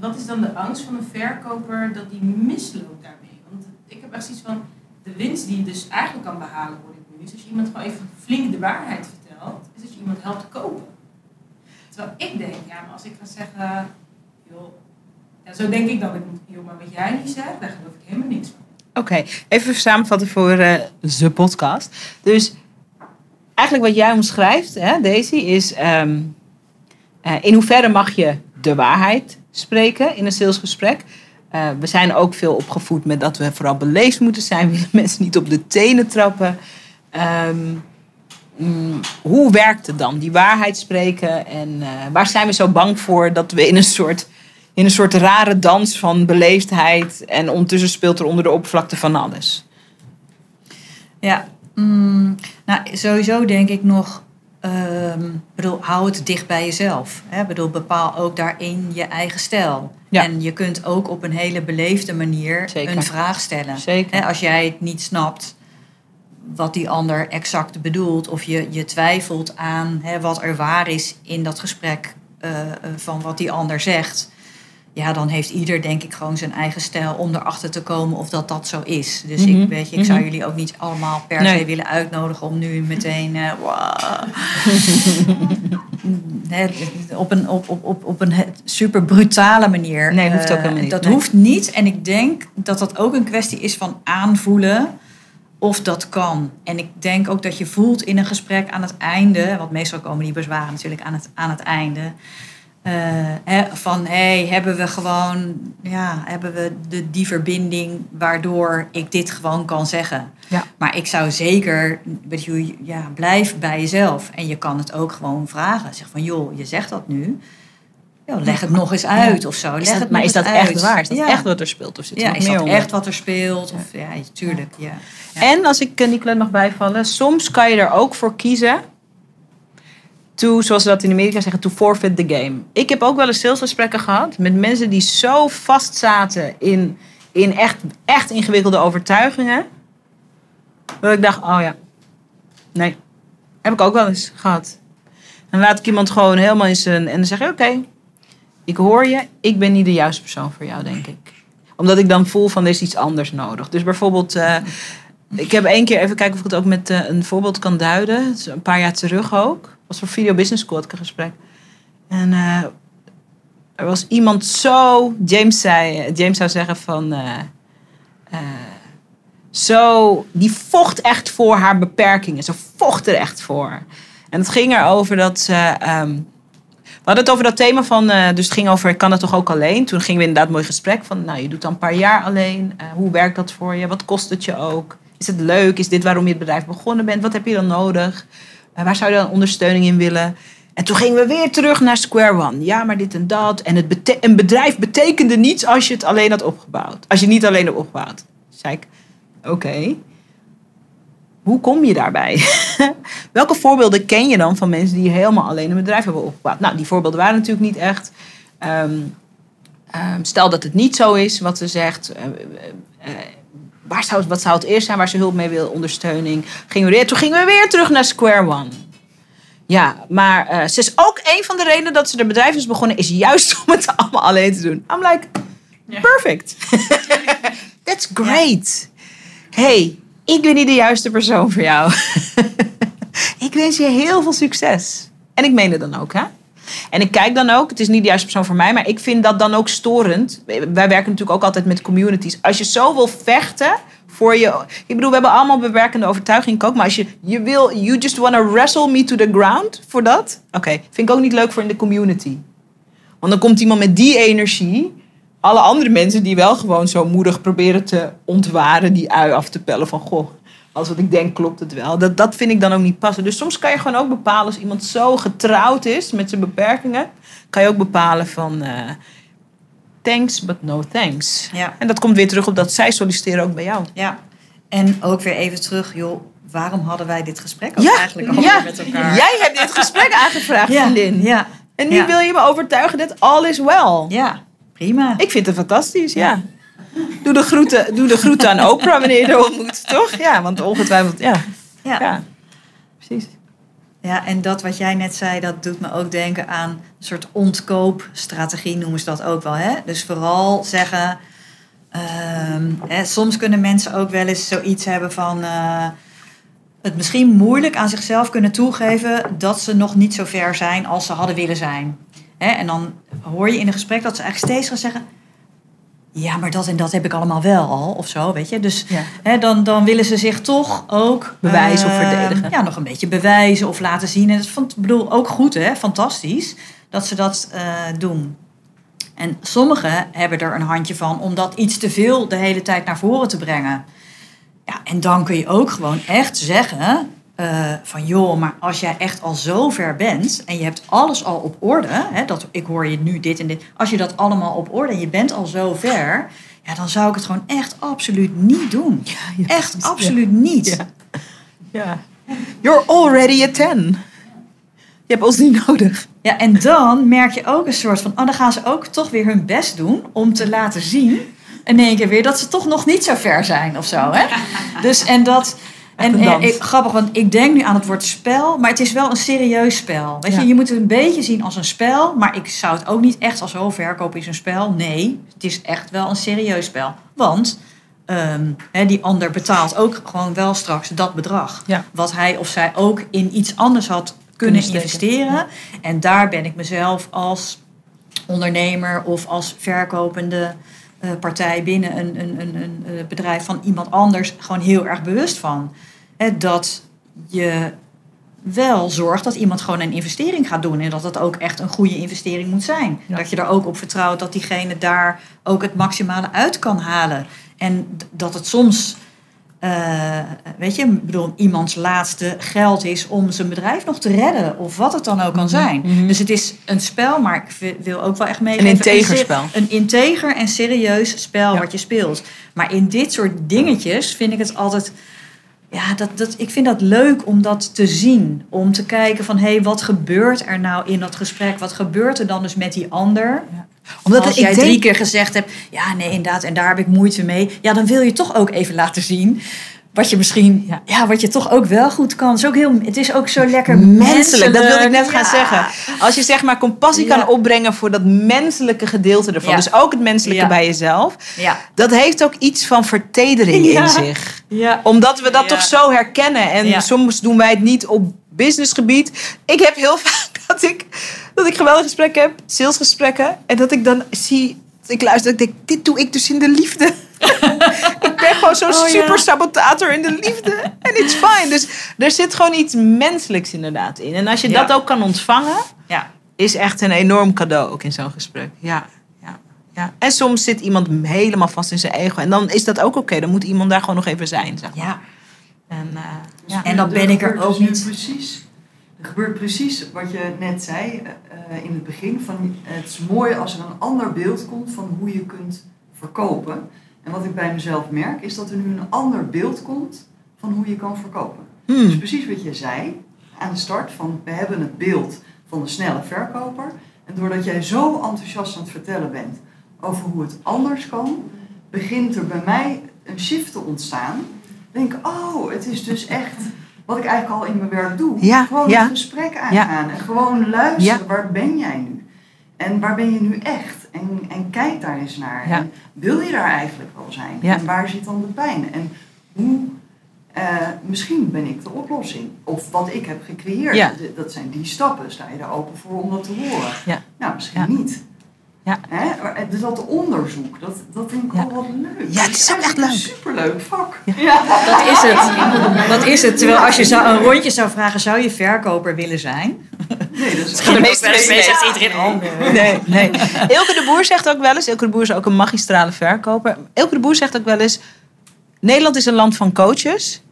wat, is dan de angst van een verkoper dat die misloopt daarmee? Want ik heb echt zoiets van, de winst die je dus eigenlijk kan behalen, hoor ik nu, is als je iemand gewoon even flink de waarheid vertelt, is dat je iemand helpt kopen. Terwijl ik denk, ja, maar als ik ga zeggen, joh, ja, zo denk ik moet, joh, maar wat jij nu zegt, daar geloof ik helemaal niks van. Oké, even samenvatten voor eh de podcast. Dus eigenlijk wat jij omschrijft, hè, Daisy, is ehm, eh, in hoeverre mag je de waarheid spreken in een salesgesprek? Eh, we zijn ook veel opgevoed met dat we vooral beleefd moeten zijn. (laughs) We willen mensen niet op de tenen trappen. Ehm, mm, hoe werkt het dan, die waarheid spreken? En eh, waar zijn we zo bang voor dat we in een soort in een soort rare dans van beleefdheid. En ondertussen speelt er onder de oppervlakte van alles. Ja, mm, nou sowieso denk ik nog, ehm, bedoel, hou het dicht bij jezelf. Hè? Bedoel, bepaal ook daarin je eigen stijl. Ja. En je kunt ook op een hele beleefde manier Zeker. een vraag stellen. Zeker. Hè, als jij het niet snapt wat die ander exact bedoelt, of je, je twijfelt aan hè, wat er waar is in dat gesprek eh, eh, van wat die ander zegt. Ja, dan heeft ieder denk ik gewoon zijn eigen stijl om erachter te komen of dat dat zo is. Dus Mhm, ik, weet je, ik zou mhm. jullie ook niet allemaal per Nee. se willen uitnodigen om nu meteen eh, wow. (laughs) Op een, op, op, op, op een super brutale manier. Nee, hoeft ook Eh, helemaal niet. Dat Nee. hoeft niet. En ik denk dat dat ook een kwestie is van aanvoelen of dat kan. En ik denk ook dat je voelt in een gesprek aan het einde, want meestal komen die bezwaren natuurlijk aan het, aan het einde. Eh, hè, van hey, hebben we gewoon, ja, hebben we de, die verbinding waardoor ik dit gewoon kan zeggen. Ja. Maar ik zou zeker, weet je, ja, blijf bij jezelf. En je kan het ook gewoon vragen. Zeg van, joh, je zegt dat nu. Ja, leg het nog eens uit of zo. Is leg dat, het maar is dat echt waar? Is dat ja. echt wat er speelt? Of zit er Ja, nog is meer dat onder? echt wat er speelt? Of, ja, tuurlijk. Ja. Ja. En als ik uh, Nicolette mag bijvallen, soms kan je er ook voor kiezen. To, zoals ze dat in Amerika zeggen, to forfeit the game. Ik heb ook wel eens salesgesprekken gehad met mensen die zo vast zaten in, in echt, echt ingewikkelde overtuigingen. Dat ik dacht, oh ja, nee. Heb ik ook wel eens gehad. Dan laat ik iemand gewoon helemaal in zijn... En dan zeg je, oké, ik hoor je. Ik ben niet de juiste persoon voor jou, denk ik. Omdat ik dan voel van, er is iets anders nodig. Dus bijvoorbeeld... eh, ik heb één keer even kijken of ik het ook met eh, een voorbeeld kan duiden. Een paar jaar terug ook. Was voor Video Business School had ik een gesprek. En eh, er was iemand zo... James, zei, James zou zeggen van... eh, eh, zo, die vocht echt voor haar beperkingen. Ze vocht er echt voor. En het ging erover dat ze... ehm, we hadden het over dat thema van... dus het ging over, kan het toch ook alleen? Toen gingen we inderdaad een mooi gesprek van... Nou, je doet dan een paar jaar alleen. Hoe werkt dat voor je? Wat kost het je ook? Is het leuk? Is dit waarom je het bedrijf begonnen bent? Wat heb je dan nodig? Eh, waar zou je dan ondersteuning in willen? En toen gingen we weer terug naar square one. Ja, maar dit en dat. En het een bedrijf betekende niets als je het alleen had opgebouwd. Als je niet alleen hebt opgebouwd. Zei ik, oké. Hoe kom je daarbij? (laughs) Welke voorbeelden ken je dan van mensen die helemaal alleen een bedrijf hebben opgebouwd? Nou, die voorbeelden waren natuurlijk niet echt. Ehm, ehm, stel dat het niet zo is wat ze zegt. eh, waar zou, wat zou het eerst zijn waar ze hulp mee wil, ondersteuning? Gingen we weer, toen gingen we weer terug naar square one. Ja, maar eh, ze is ook een van de redenen dat ze de bedrijf is begonnen, is juist (laughs) om het allemaal alleen te doen. I'm like, perfect. (laughs) That's great. Hey, ik ben niet de juiste persoon voor jou. (laughs) ik wens je heel veel succes. En ik meen het dan ook, hè? En ik kijk dan ook, het is niet de juiste persoon voor mij, maar ik vind dat dan ook storend. Wij werken natuurlijk ook altijd met communities. Als je zo wil vechten voor je. Ik bedoel, we hebben allemaal bewerkende overtuiging ook. Maar als je, je wil, you just want to wrestle me to the ground voor dat. Oké, vind ik ook niet leuk voor in de community. Want dan komt iemand met die energie. Alle andere mensen die wel gewoon zo moedig proberen te ontwaren, die ui af te pellen van goh. Als wat ik denk klopt het wel. Dat, dat vind ik dan ook niet passen. Dus soms kan je gewoon ook bepalen als iemand zo getrouwd is met zijn beperkingen. Kan je ook bepalen van eh, thanks but no thanks. Ja. En dat komt weer terug op dat zij solliciteren ook bij jou. Ja. En ook weer even terug, joh, waarom hadden wij dit gesprek ook Ja, eigenlijk al ja. met elkaar? Jij hebt dit gesprek (laughs) aangevraagd, ja. vriendin. Ja. En nu wil je me overtuigen dat all is well. ja, prima. Ik vind het fantastisch, ja. Doe de groeten, doe de groeten aan Oprah wanneer je er ontmoet, toch? Ja, want ongetwijfeld, ja. ja. Ja, precies. Ja, en dat wat jij net zei, dat doet me ook denken aan een soort ontkoopstrategie, noemen ze dat ook wel. Hè? Dus vooral zeggen, ehm, hè, soms kunnen mensen ook wel eens zoiets hebben van eh, het misschien moeilijk aan zichzelf kunnen toegeven dat ze nog niet zo ver zijn als ze hadden willen zijn. Hè? En dan hoor je in een gesprek dat ze eigenlijk steeds gaan zeggen, ja, maar dat en dat heb ik allemaal wel al, of zo, weet je. Dus Ja. Hè, dan, dan willen ze zich toch ook Bewijzen of eh, verdedigen. Ja, nog een beetje bewijzen of laten zien. En dat vond ik bedoel ook goed, hè? Fantastisch dat ze dat eh, doen. En sommigen hebben er een handje van om dat iets te veel de hele tijd naar voren te brengen. Ja, en dan kun je ook gewoon echt zeggen eh, van joh, maar als jij echt al zo ver bent en je hebt alles al op orde, hè, dat, ik hoor je nu dit en dit, als je dat allemaal op orde en je bent al zo ver, ja, dan zou ik het gewoon echt absoluut niet doen. ja, echt precies, absoluut niet. Ja. Ja. You're already a 10. Je hebt ons niet nodig. Ja, en dan merk je ook een soort van, oh, dan gaan ze ook toch weer hun best doen om te laten zien. In één keer weer dat ze toch nog niet zo ver zijn of zo. Hè? (laughs) Dus en dat. En, een en ik, grappig, want ik denk nu aan het woord spel, maar het is wel een serieus spel. Weet Ja. je, je moet het een beetje zien als een spel, maar ik zou het ook niet echt als zo verkopen is een spel. Nee, het is echt wel een serieus spel. Want ehm, die ander betaalt ook gewoon wel straks dat bedrag. Ja. Wat hij of zij ook in iets anders had kunnen, investeren. En daar ben ik mezelf als ondernemer of als verkopende eh, partij binnen een, een, een, een eh, bedrijf van iemand anders gewoon heel erg bewust van. Dat je wel zorgt dat iemand gewoon een investering gaat doen. En dat dat ook echt een goede investering moet zijn. Ja. Dat je er ook op vertrouwt dat diegene daar ook het maximale uit kan halen. En dat het soms, eh, weet je, bedoel, iemands laatste geld is om zijn bedrijf nog te redden. Of wat het dan ook kan zijn. mhm. Dus het is een spel, maar ik wi- wil ook wel echt meegeven. Een integer spel. Een integer en serieus spel Ja. wat je speelt. Maar in dit soort dingetjes vind ik het altijd... Ja, dat, dat, ik vind dat leuk om dat te zien. Om te kijken van, hé, hey, wat gebeurt er nou in dat gesprek? Wat gebeurt er dan dus met die ander? Omdat Als ik jij denk- drie keer gezegd hebt, ja, nee, inderdaad, en daar heb ik moeite mee. Ja, dan wil je toch ook even laten zien wat je misschien, Ja. ja, wat je toch ook wel goed kan. Het is ook, heel, het is ook zo lekker Menselijk, dat wilde ik net gaan zeggen. Als je zeg maar compassie Ja. kan opbrengen voor dat menselijke gedeelte ervan. Dus ook het menselijke bij jezelf. Ja, Dat heeft ook iets van vertedering in zich. ja. Omdat we dat toch zo herkennen. En soms doen wij het niet op businessgebied. Ik heb heel (laughs) vaak dat ik, dat ik geweldige gesprekken heb, salesgesprekken. En dat ik dan zie, ik luister, ik denk, dit doe ik dus in de liefde. (laughs) gewoon zo'n Oh, ja. super sabotator in de liefde. En it's fine. Dus er zit gewoon iets menselijks inderdaad in. En als je Ja. dat ook kan ontvangen, ja. is echt een enorm cadeau ook in zo'n gesprek. Ja, ja, ja. En soms zit iemand helemaal vast in zijn ego. En dan is dat ook oké. Dan moet iemand daar gewoon nog even zijn. Zeg maar. ja. En, eh, ja. En dan ben ik er ook dus niet- Precies, er gebeurt precies wat je net zei eh, in het begin. Van, het is mooi als er een ander beeld komt van hoe je kunt verkopen. En wat ik bij mezelf merk, is dat er nu een ander beeld komt van hoe je kan verkopen. Hmm. Dus precies wat je zei aan de start, van we hebben het beeld van de snelle verkoper. En doordat jij zo enthousiast aan het vertellen bent over hoe het anders kan, begint er bij mij een shift te ontstaan. Denk oh, het is dus echt wat ik eigenlijk al in mijn werk doe. Ja, gewoon ja. het gesprek aangaan en gewoon luisteren. Waar ben jij nu? En waar ben je nu echt? En, en kijk daar eens naar. Ja. En wil je daar eigenlijk wel zijn? Ja. En waar zit dan de pijn? En hoe, eh, misschien ben ik de oplossing. Of wat ik heb gecreëerd. Ja. Dat zijn die stappen. Sta je daar open voor om dat te horen? Ja. Nou, misschien niet. Ja. Hè? Eh, Dus dat onderzoek, dat, dat vind ik Ja. al wat leuk. Ja, het is ook echt een leuk. superleuk vak. Ja. Ja. Dat is het. (laughs) Dat is het. Terwijl als je zou, een rondje zou vragen, zou je verkoper willen zijn? Nee, dat is (laughs) De meeste mensen zegt iedereen, oh nee. Nee, nee. Ilke de Boer zegt ook wel eens, Ilke de Boer is ook een magistrale verkoper. Ilke de Boer zegt ook wel eens, Nederland is een land van coaches.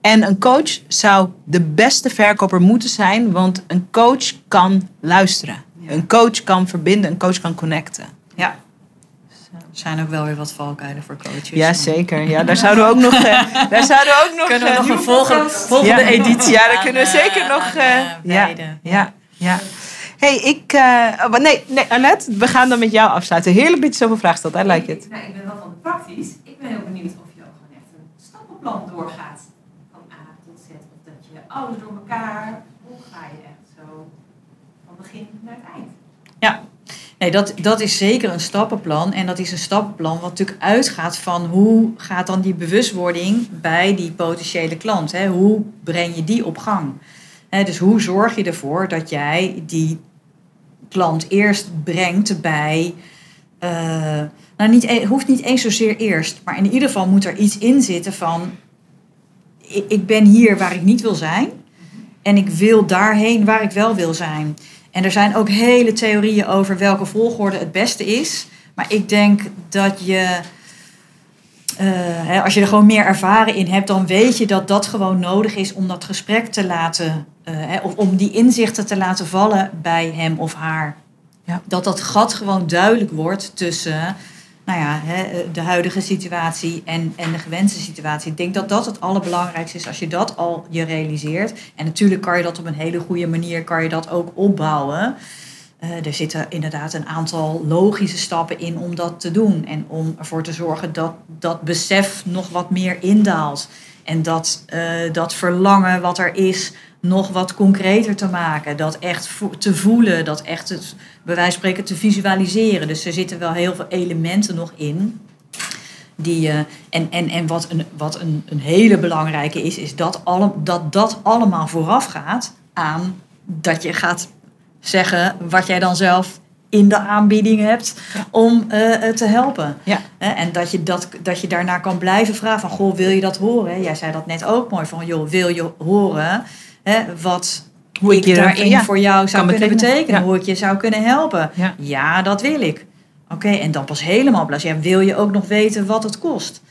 En een coach zou de beste verkoper moeten zijn, want een coach kan luisteren. Ja. Een coach kan verbinden, een coach kan connecten. Ja. Er zijn ook wel weer wat valkuilen voor coaches. Ja, zeker. Ja, (laughs) daar zouden we ook nog, eh, daar zouden we ook nog, Kunnen we eh, nog een volgende, volgende Ja. editie Ja, daar aan, kunnen we eh, zeker nog, aan, eh, ja. Ja, ja. hey, ik... maar nee, nee, Annette, we gaan dan met jou afsluiten. Heerlijk dat je zoveel vragen stelt. I like it. Nou, ik ben wel van de praktisch. Ik ben heel benieuwd of je ook gewoon echt een stappenplan doorgaat. Van A tot Z. Of dat je alles door elkaar. Hoe ga je naar het eind? Nee, dat, dat is zeker een stappenplan. En dat is een stappenplan wat natuurlijk uitgaat van hoe gaat dan die bewustwording bij die potentiële klant? Hè? Hoe breng je die op gang? Hè, dus hoe zorg je ervoor dat jij die klant eerst brengt bij. eh, nou, niet, e- hoeft niet eens zozeer eerst, maar in ieder geval moet er iets in zitten van. Ik ben hier waar ik niet wil zijn. En ik wil daarheen waar ik wel wil zijn. En er zijn ook hele theorieën over welke volgorde het beste is. Maar ik denk dat je, eh, als je er gewoon meer ervaring in hebt, dan weet je dat dat gewoon nodig is om dat gesprek te laten, eh, of om die inzichten te laten vallen bij hem of haar. Ja. Dat dat gat gewoon duidelijk wordt tussen nou ja, hè, de huidige situatie en, en de gewenste situatie. Ik denk dat dat het allerbelangrijkste is als je dat al je realiseert. En natuurlijk kan je dat op een hele goede manier kan je dat ook opbouwen. Eh, er zitten inderdaad een aantal logische stappen in om dat te doen. En om ervoor te zorgen dat dat besef nog wat meer indaalt. En dat, eh, dat verlangen wat er is nog wat concreter te maken. Dat echt te voelen, dat echt het, bij wijze van spreken te visualiseren. Dus er zitten wel heel veel elementen nog in. Die, eh, en en, en wat, een, wat een, een hele belangrijke is, is dat, alle, dat dat allemaal vooraf gaat aan dat je gaat zeggen wat jij dan zelf in de aanbieding hebt om eh, eh, te helpen. Ja. En dat je, dat, dat je daarna kan blijven vragen van, goh, wil je dat horen? Jij zei dat net ook mooi, van, joh, wil je horen hè, wat Hoe ik ik je daarin ja, voor jou zou kunnen betekenen. betekenen? Ja. Hoe ik je zou kunnen helpen? Ja. Ja, dat wil ik. Oké, en dan pas helemaal plus. Ja, wil je ook nog weten wat het kost?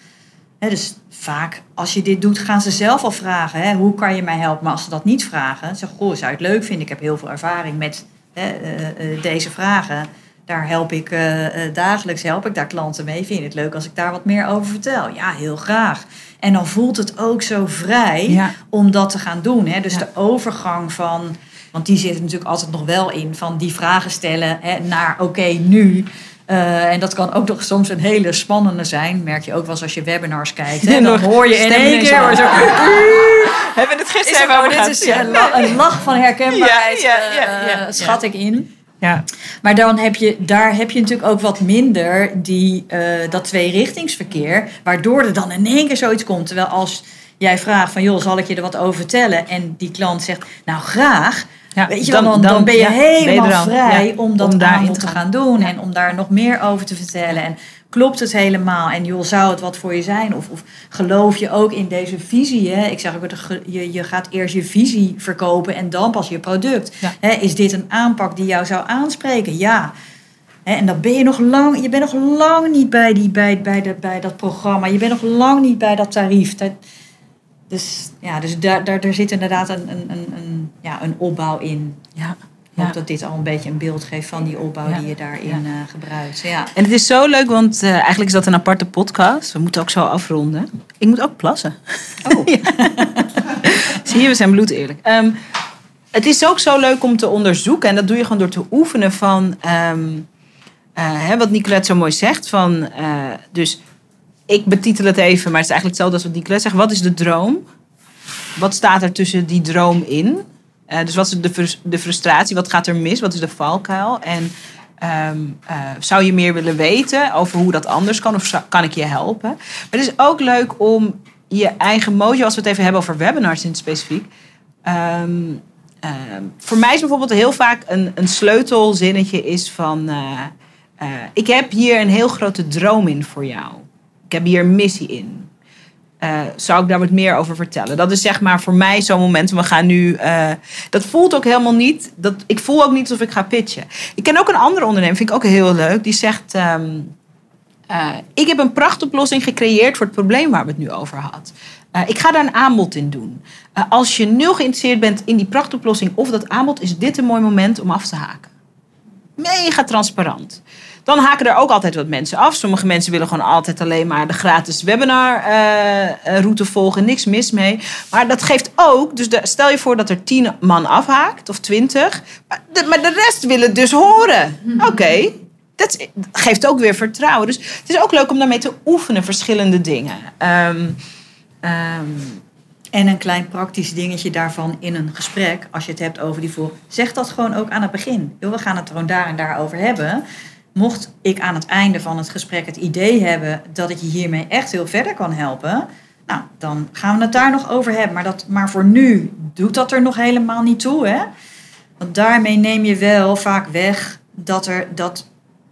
Hè, dus vaak, als je dit doet, gaan ze zelf al vragen. Hè, hoe kan je mij helpen? Maar als ze dat niet vragen, zeg goh, zou je het leuk vinden? Ik heb heel veel ervaring met hè, eh, eh, deze vragen. Daar help ik eh, dagelijks, help ik daar klanten mee. Vind je het leuk als ik daar wat meer over vertel? Ja, heel graag. En dan voelt het ook zo vrij Ja. om dat te gaan doen. Hè? Dus Ja. de overgang van, want die zit er natuurlijk altijd nog wel in, van die vragen stellen hè, naar oké, nu. Eh, en dat kan ook nog soms een hele spannende zijn. Merk je ook wel eens als je webinars kijkt. Hè? Dan Nog hoor je in stemmen één ineens keer. zo, (laughs) Hebben we het is gisteren over dit is een, la- een lach van herkenbaarheid, Ja, ja, ja, ja, ja. schat ik in. Ja. Maar dan heb je, daar heb je natuurlijk ook wat minder die, eh, dat tweerichtingsverkeer. Waardoor er dan in één keer zoiets komt. Terwijl als jij vraagt van joh, zal ik je er wat over vertellen? En die klant zegt, nou graag. Ja, Weet je dan, dan, ben je ja, helemaal ben je al. vrij Ja, om dat om daarin te gaan. gaan doen. En om daar nog meer over te vertellen. En klopt het helemaal? En joh, zou het wat voor je zijn? Of, of geloof je ook in deze visie? Hè? Ik zeg ook, je, je gaat eerst je visie verkopen en dan pas je product. Ja. Hè, is dit een aanpak die jou zou aanspreken? Ja. Hè, en dan ben je nog lang, je bent nog lang niet bij, die, bij, bij, de, bij dat programma. Je bent nog lang niet bij dat tarief. Dat, dus ja, dus daar, daar, daar zit inderdaad een, een, een, een, ja, een opbouw in. Ja. Ik hoop dat dit al een beetje een beeld geeft van die opbouw die je daarin eh, gebruikt. Ja. En het is zo leuk, want eh, eigenlijk is dat een aparte podcast. We moeten ook zo afronden. Ik moet ook plassen. Oh. (laughs) (laughs) Zie je, we zijn bloed eerlijk. Ehm, het is ook zo leuk om te onderzoeken. En dat doe je gewoon door te oefenen van... ehm, eh, hè, wat Nicolette zo mooi zegt. Van, dus ik betitel het even, maar het is eigenlijk hetzelfde als wat Nicolette zegt. Wat is de droom? wat staat er tussen die droom in? Eh, dus wat is de, de frustratie? Wat gaat er mis? Wat is de valkuil? En ehm, eh, zou je meer willen weten over hoe dat anders kan? Of kan ik je helpen? Maar het is ook leuk om je eigen mojo, als we het even hebben over webinars in het specifiek. Ehm, ehm, voor mij is bijvoorbeeld heel vaak een, een sleutelzinnetje is van... eh, ik heb hier een heel grote droom in voor jou. Ik heb hier een missie in. Eh, zou ik daar wat meer over vertellen? Dat is zeg maar voor mij zo'n moment. We gaan nu. eh, dat voelt ook helemaal niet. Dat, ik voel ook niet alsof ik ga pitchen. Ik ken ook een andere ondernemer, vind ik ook heel leuk. Die zegt: ehm, eh, Ik heb een prachtoplossing gecreëerd voor het probleem waar we het nu over hadden. Ik ga daar een aanbod in doen. Als je nul geïnteresseerd bent in die prachtoplossing of dat aanbod, is dit een mooi moment om af te haken. Mega transparant. Dan haken er ook altijd wat mensen af. Sommige mensen willen gewoon altijd alleen maar de gratis webinar eh, eh, route volgen. Niks mis mee. Maar dat geeft ook, dus de- stel je voor dat er tien man afhaakt of twintig. Maar de, maar de rest willen dus horen. Oké, dat geeft ook weer vertrouwen. Dus het is ook leuk om daarmee te oefenen, verschillende dingen. Ehm, ehm, En een klein praktisch dingetje daarvan in een gesprek, als je het hebt over die voor, zeg dat gewoon ook aan het begin. We gaan het gewoon daar en daar over hebben. Mocht ik aan het einde van het gesprek het idee hebben dat ik je hiermee echt heel verder kan helpen, nou, dan gaan we het daar nog over hebben. Maar, dat, maar voor nu doet dat er nog helemaal niet toe, hè? Want daarmee neem je wel vaak weg dat er, dat,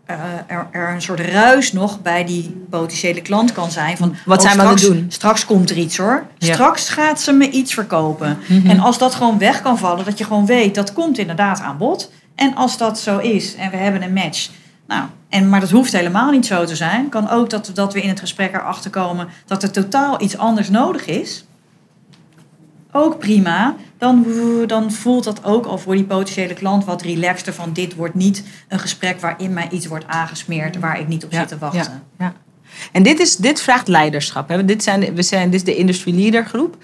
eh, er, er een soort ruis nog bij die potentiële klant kan zijn. Van, Wat oh, zijn we aan het doen? Straks komt er iets hoor. Ja. Straks gaat ze me iets verkopen. Mhm. En als dat gewoon weg kan vallen, dat je gewoon weet dat komt inderdaad aan bod. En als dat zo is en we hebben een match. Nou, en, maar dat hoeft helemaal niet zo te zijn. Kan ook dat, dat we in het gesprek erachter komen dat er totaal iets anders nodig is. Ook prima. Dan, dan voelt dat ook al voor die potentiële klant wat relaxter. Van dit wordt niet een gesprek waarin mij iets wordt aangesmeerd waar ik niet op zit te wachten. Ja, ja. En dit, is, dit vraagt leiderschap. Hè? Dit, zijn, we zijn, dit is de industry leader groep.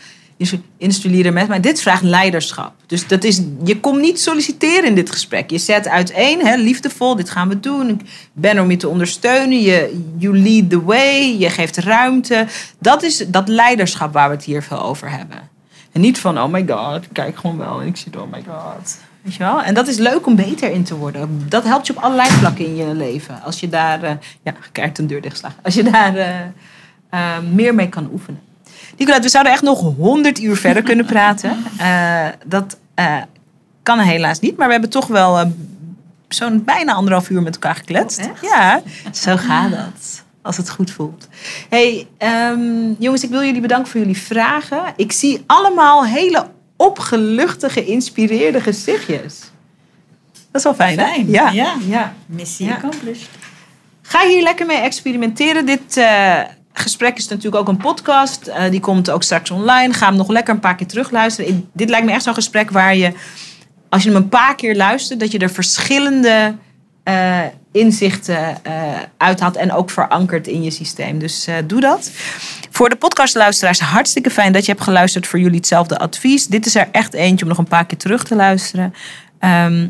Leader met, maar dit vraagt leiderschap. Dus dat is, je komt niet solliciteren in dit gesprek. Je zet uiteen, hè, liefdevol, dit gaan we doen. Ik ben om je te ondersteunen. Je, you lead the way, je geeft ruimte. Dat is dat leiderschap waar we het hier veel over hebben. En niet van, oh my god, kijk gewoon wel en ik zit, oh my god. Weet je wel? En dat is leuk om beter in te worden. Dat helpt je op allerlei vlakken in je leven. Als je daar, eh ja, kijk, een deur dichtslagen. Als je daar eh, eh, meer mee kan oefenen. Nicolette, we zouden echt nog honderd uur verder kunnen praten. (laughs) Eh, dat eh, kan helaas niet, maar we hebben toch wel eh, zo'n bijna anderhalf uur met elkaar gekletst. Oh, ja, zo gaat dat. Als het goed voelt. Hey, ehm, jongens, ik wil jullie bedanken voor jullie vragen. Ik zie allemaal hele opgeluchte, geïnspireerde gezichtjes. Dat is wel fijn, hè? Fijn. Ja. ja. ja. Missie Ja. accomplished. Ga hier lekker mee experimenteren. Dit gesprek is natuurlijk ook een podcast. Eh, die komt ook straks online. Ga hem nog lekker een paar keer terugluisteren. Ik- dit lijkt me echt zo'n gesprek waar je, als je hem een paar keer luistert, dat je er verschillende eh, inzichten eh uithaalt en ook verankert in je systeem. Dus doe dat. Voor de podcastluisteraars, hartstikke fijn dat je hebt geluisterd voor jullie hetzelfde advies. Dit is er echt eentje om nog een paar keer terug te luisteren. Ehm,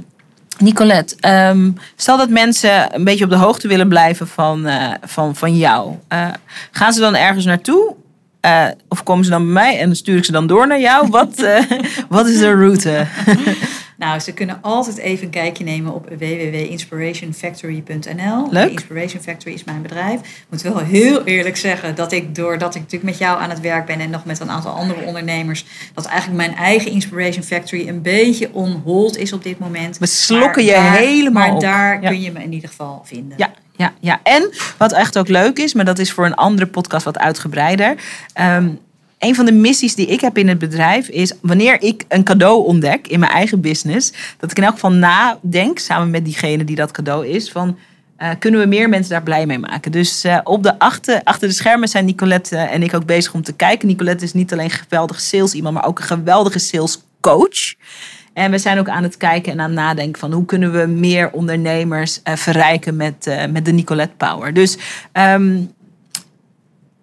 Nicolette, ehm, stel dat mensen een beetje op de hoogte willen blijven van, eh, van, van jou. Eh, gaan ze dan ergens naartoe? Eh, of komen ze dan bij mij en stuur ik ze dan door naar jou? Wat, (laughs) wat is de route? (laughs) Nou, ze kunnen altijd even een kijkje nemen op www.inspirationfactory.nl. Leuk. Inspiration Factory is mijn bedrijf. Ik moet wel heel eerlijk zeggen dat ik, doordat ik natuurlijk met jou aan het werk ben en nog met een aantal andere ondernemers, dat eigenlijk mijn eigen Inspiration Factory een beetje on hold is op dit moment. We slokken je daar- helemaal Maar op. daar Ja. kun je me in ieder geval vinden. Ja, ja, ja. En wat echt ook leuk is, maar dat is voor een andere podcast wat uitgebreider. Ehm, een van de missies die ik heb in het bedrijf is wanneer ik een cadeau ontdek in mijn eigen business, dat ik in elk geval nadenk, samen met diegene die dat cadeau is, van eh, kunnen we meer mensen daar blij mee maken. Dus eh, op de achter, achter de schermen zijn Nicolette eh, en ik ook bezig om te kijken. Nicolette is niet alleen een geweldige sales iemand, maar ook een geweldige sales coach. En we zijn ook aan het kijken en aan het nadenken van hoe kunnen we meer ondernemers verrijken met, met de Nicolette Power. Dus ehm,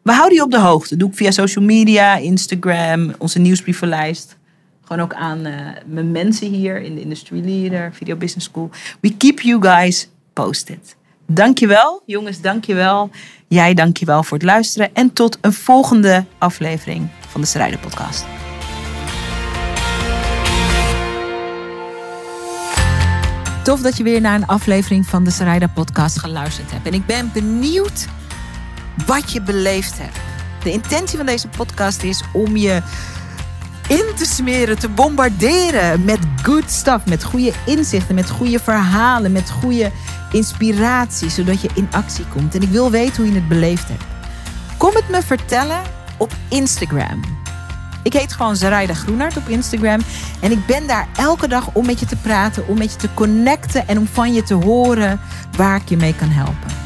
we houden je op de hoogte. Doe ik via social media, Instagram, onze nieuwsbrievenlijst. Gewoon ook aan eh, mijn mensen hier in de Industry Leader, Video Business School. We keep you guys posted. Dankjewel, jongens, dankjewel. Jij dankjewel voor het luisteren. En tot een volgende aflevering van de Strijden Podcast. Tof dat je weer naar een aflevering van de Sarayda Podcast geluisterd hebt. En ik ben benieuwd wat je beleefd hebt. De intentie van deze podcast is om je in te smeren, te bombarderen met good stuff, met goede inzichten, met goede verhalen, met goede inspiratie, zodat je in actie komt. En ik wil weten hoe je het beleefd hebt. Kom het me vertellen op Instagram. Ik heet gewoon Zaraida Groenart op Instagram. En ik ben daar elke dag om met je te praten, om met je te connecten en om van je te horen waar ik je mee kan helpen.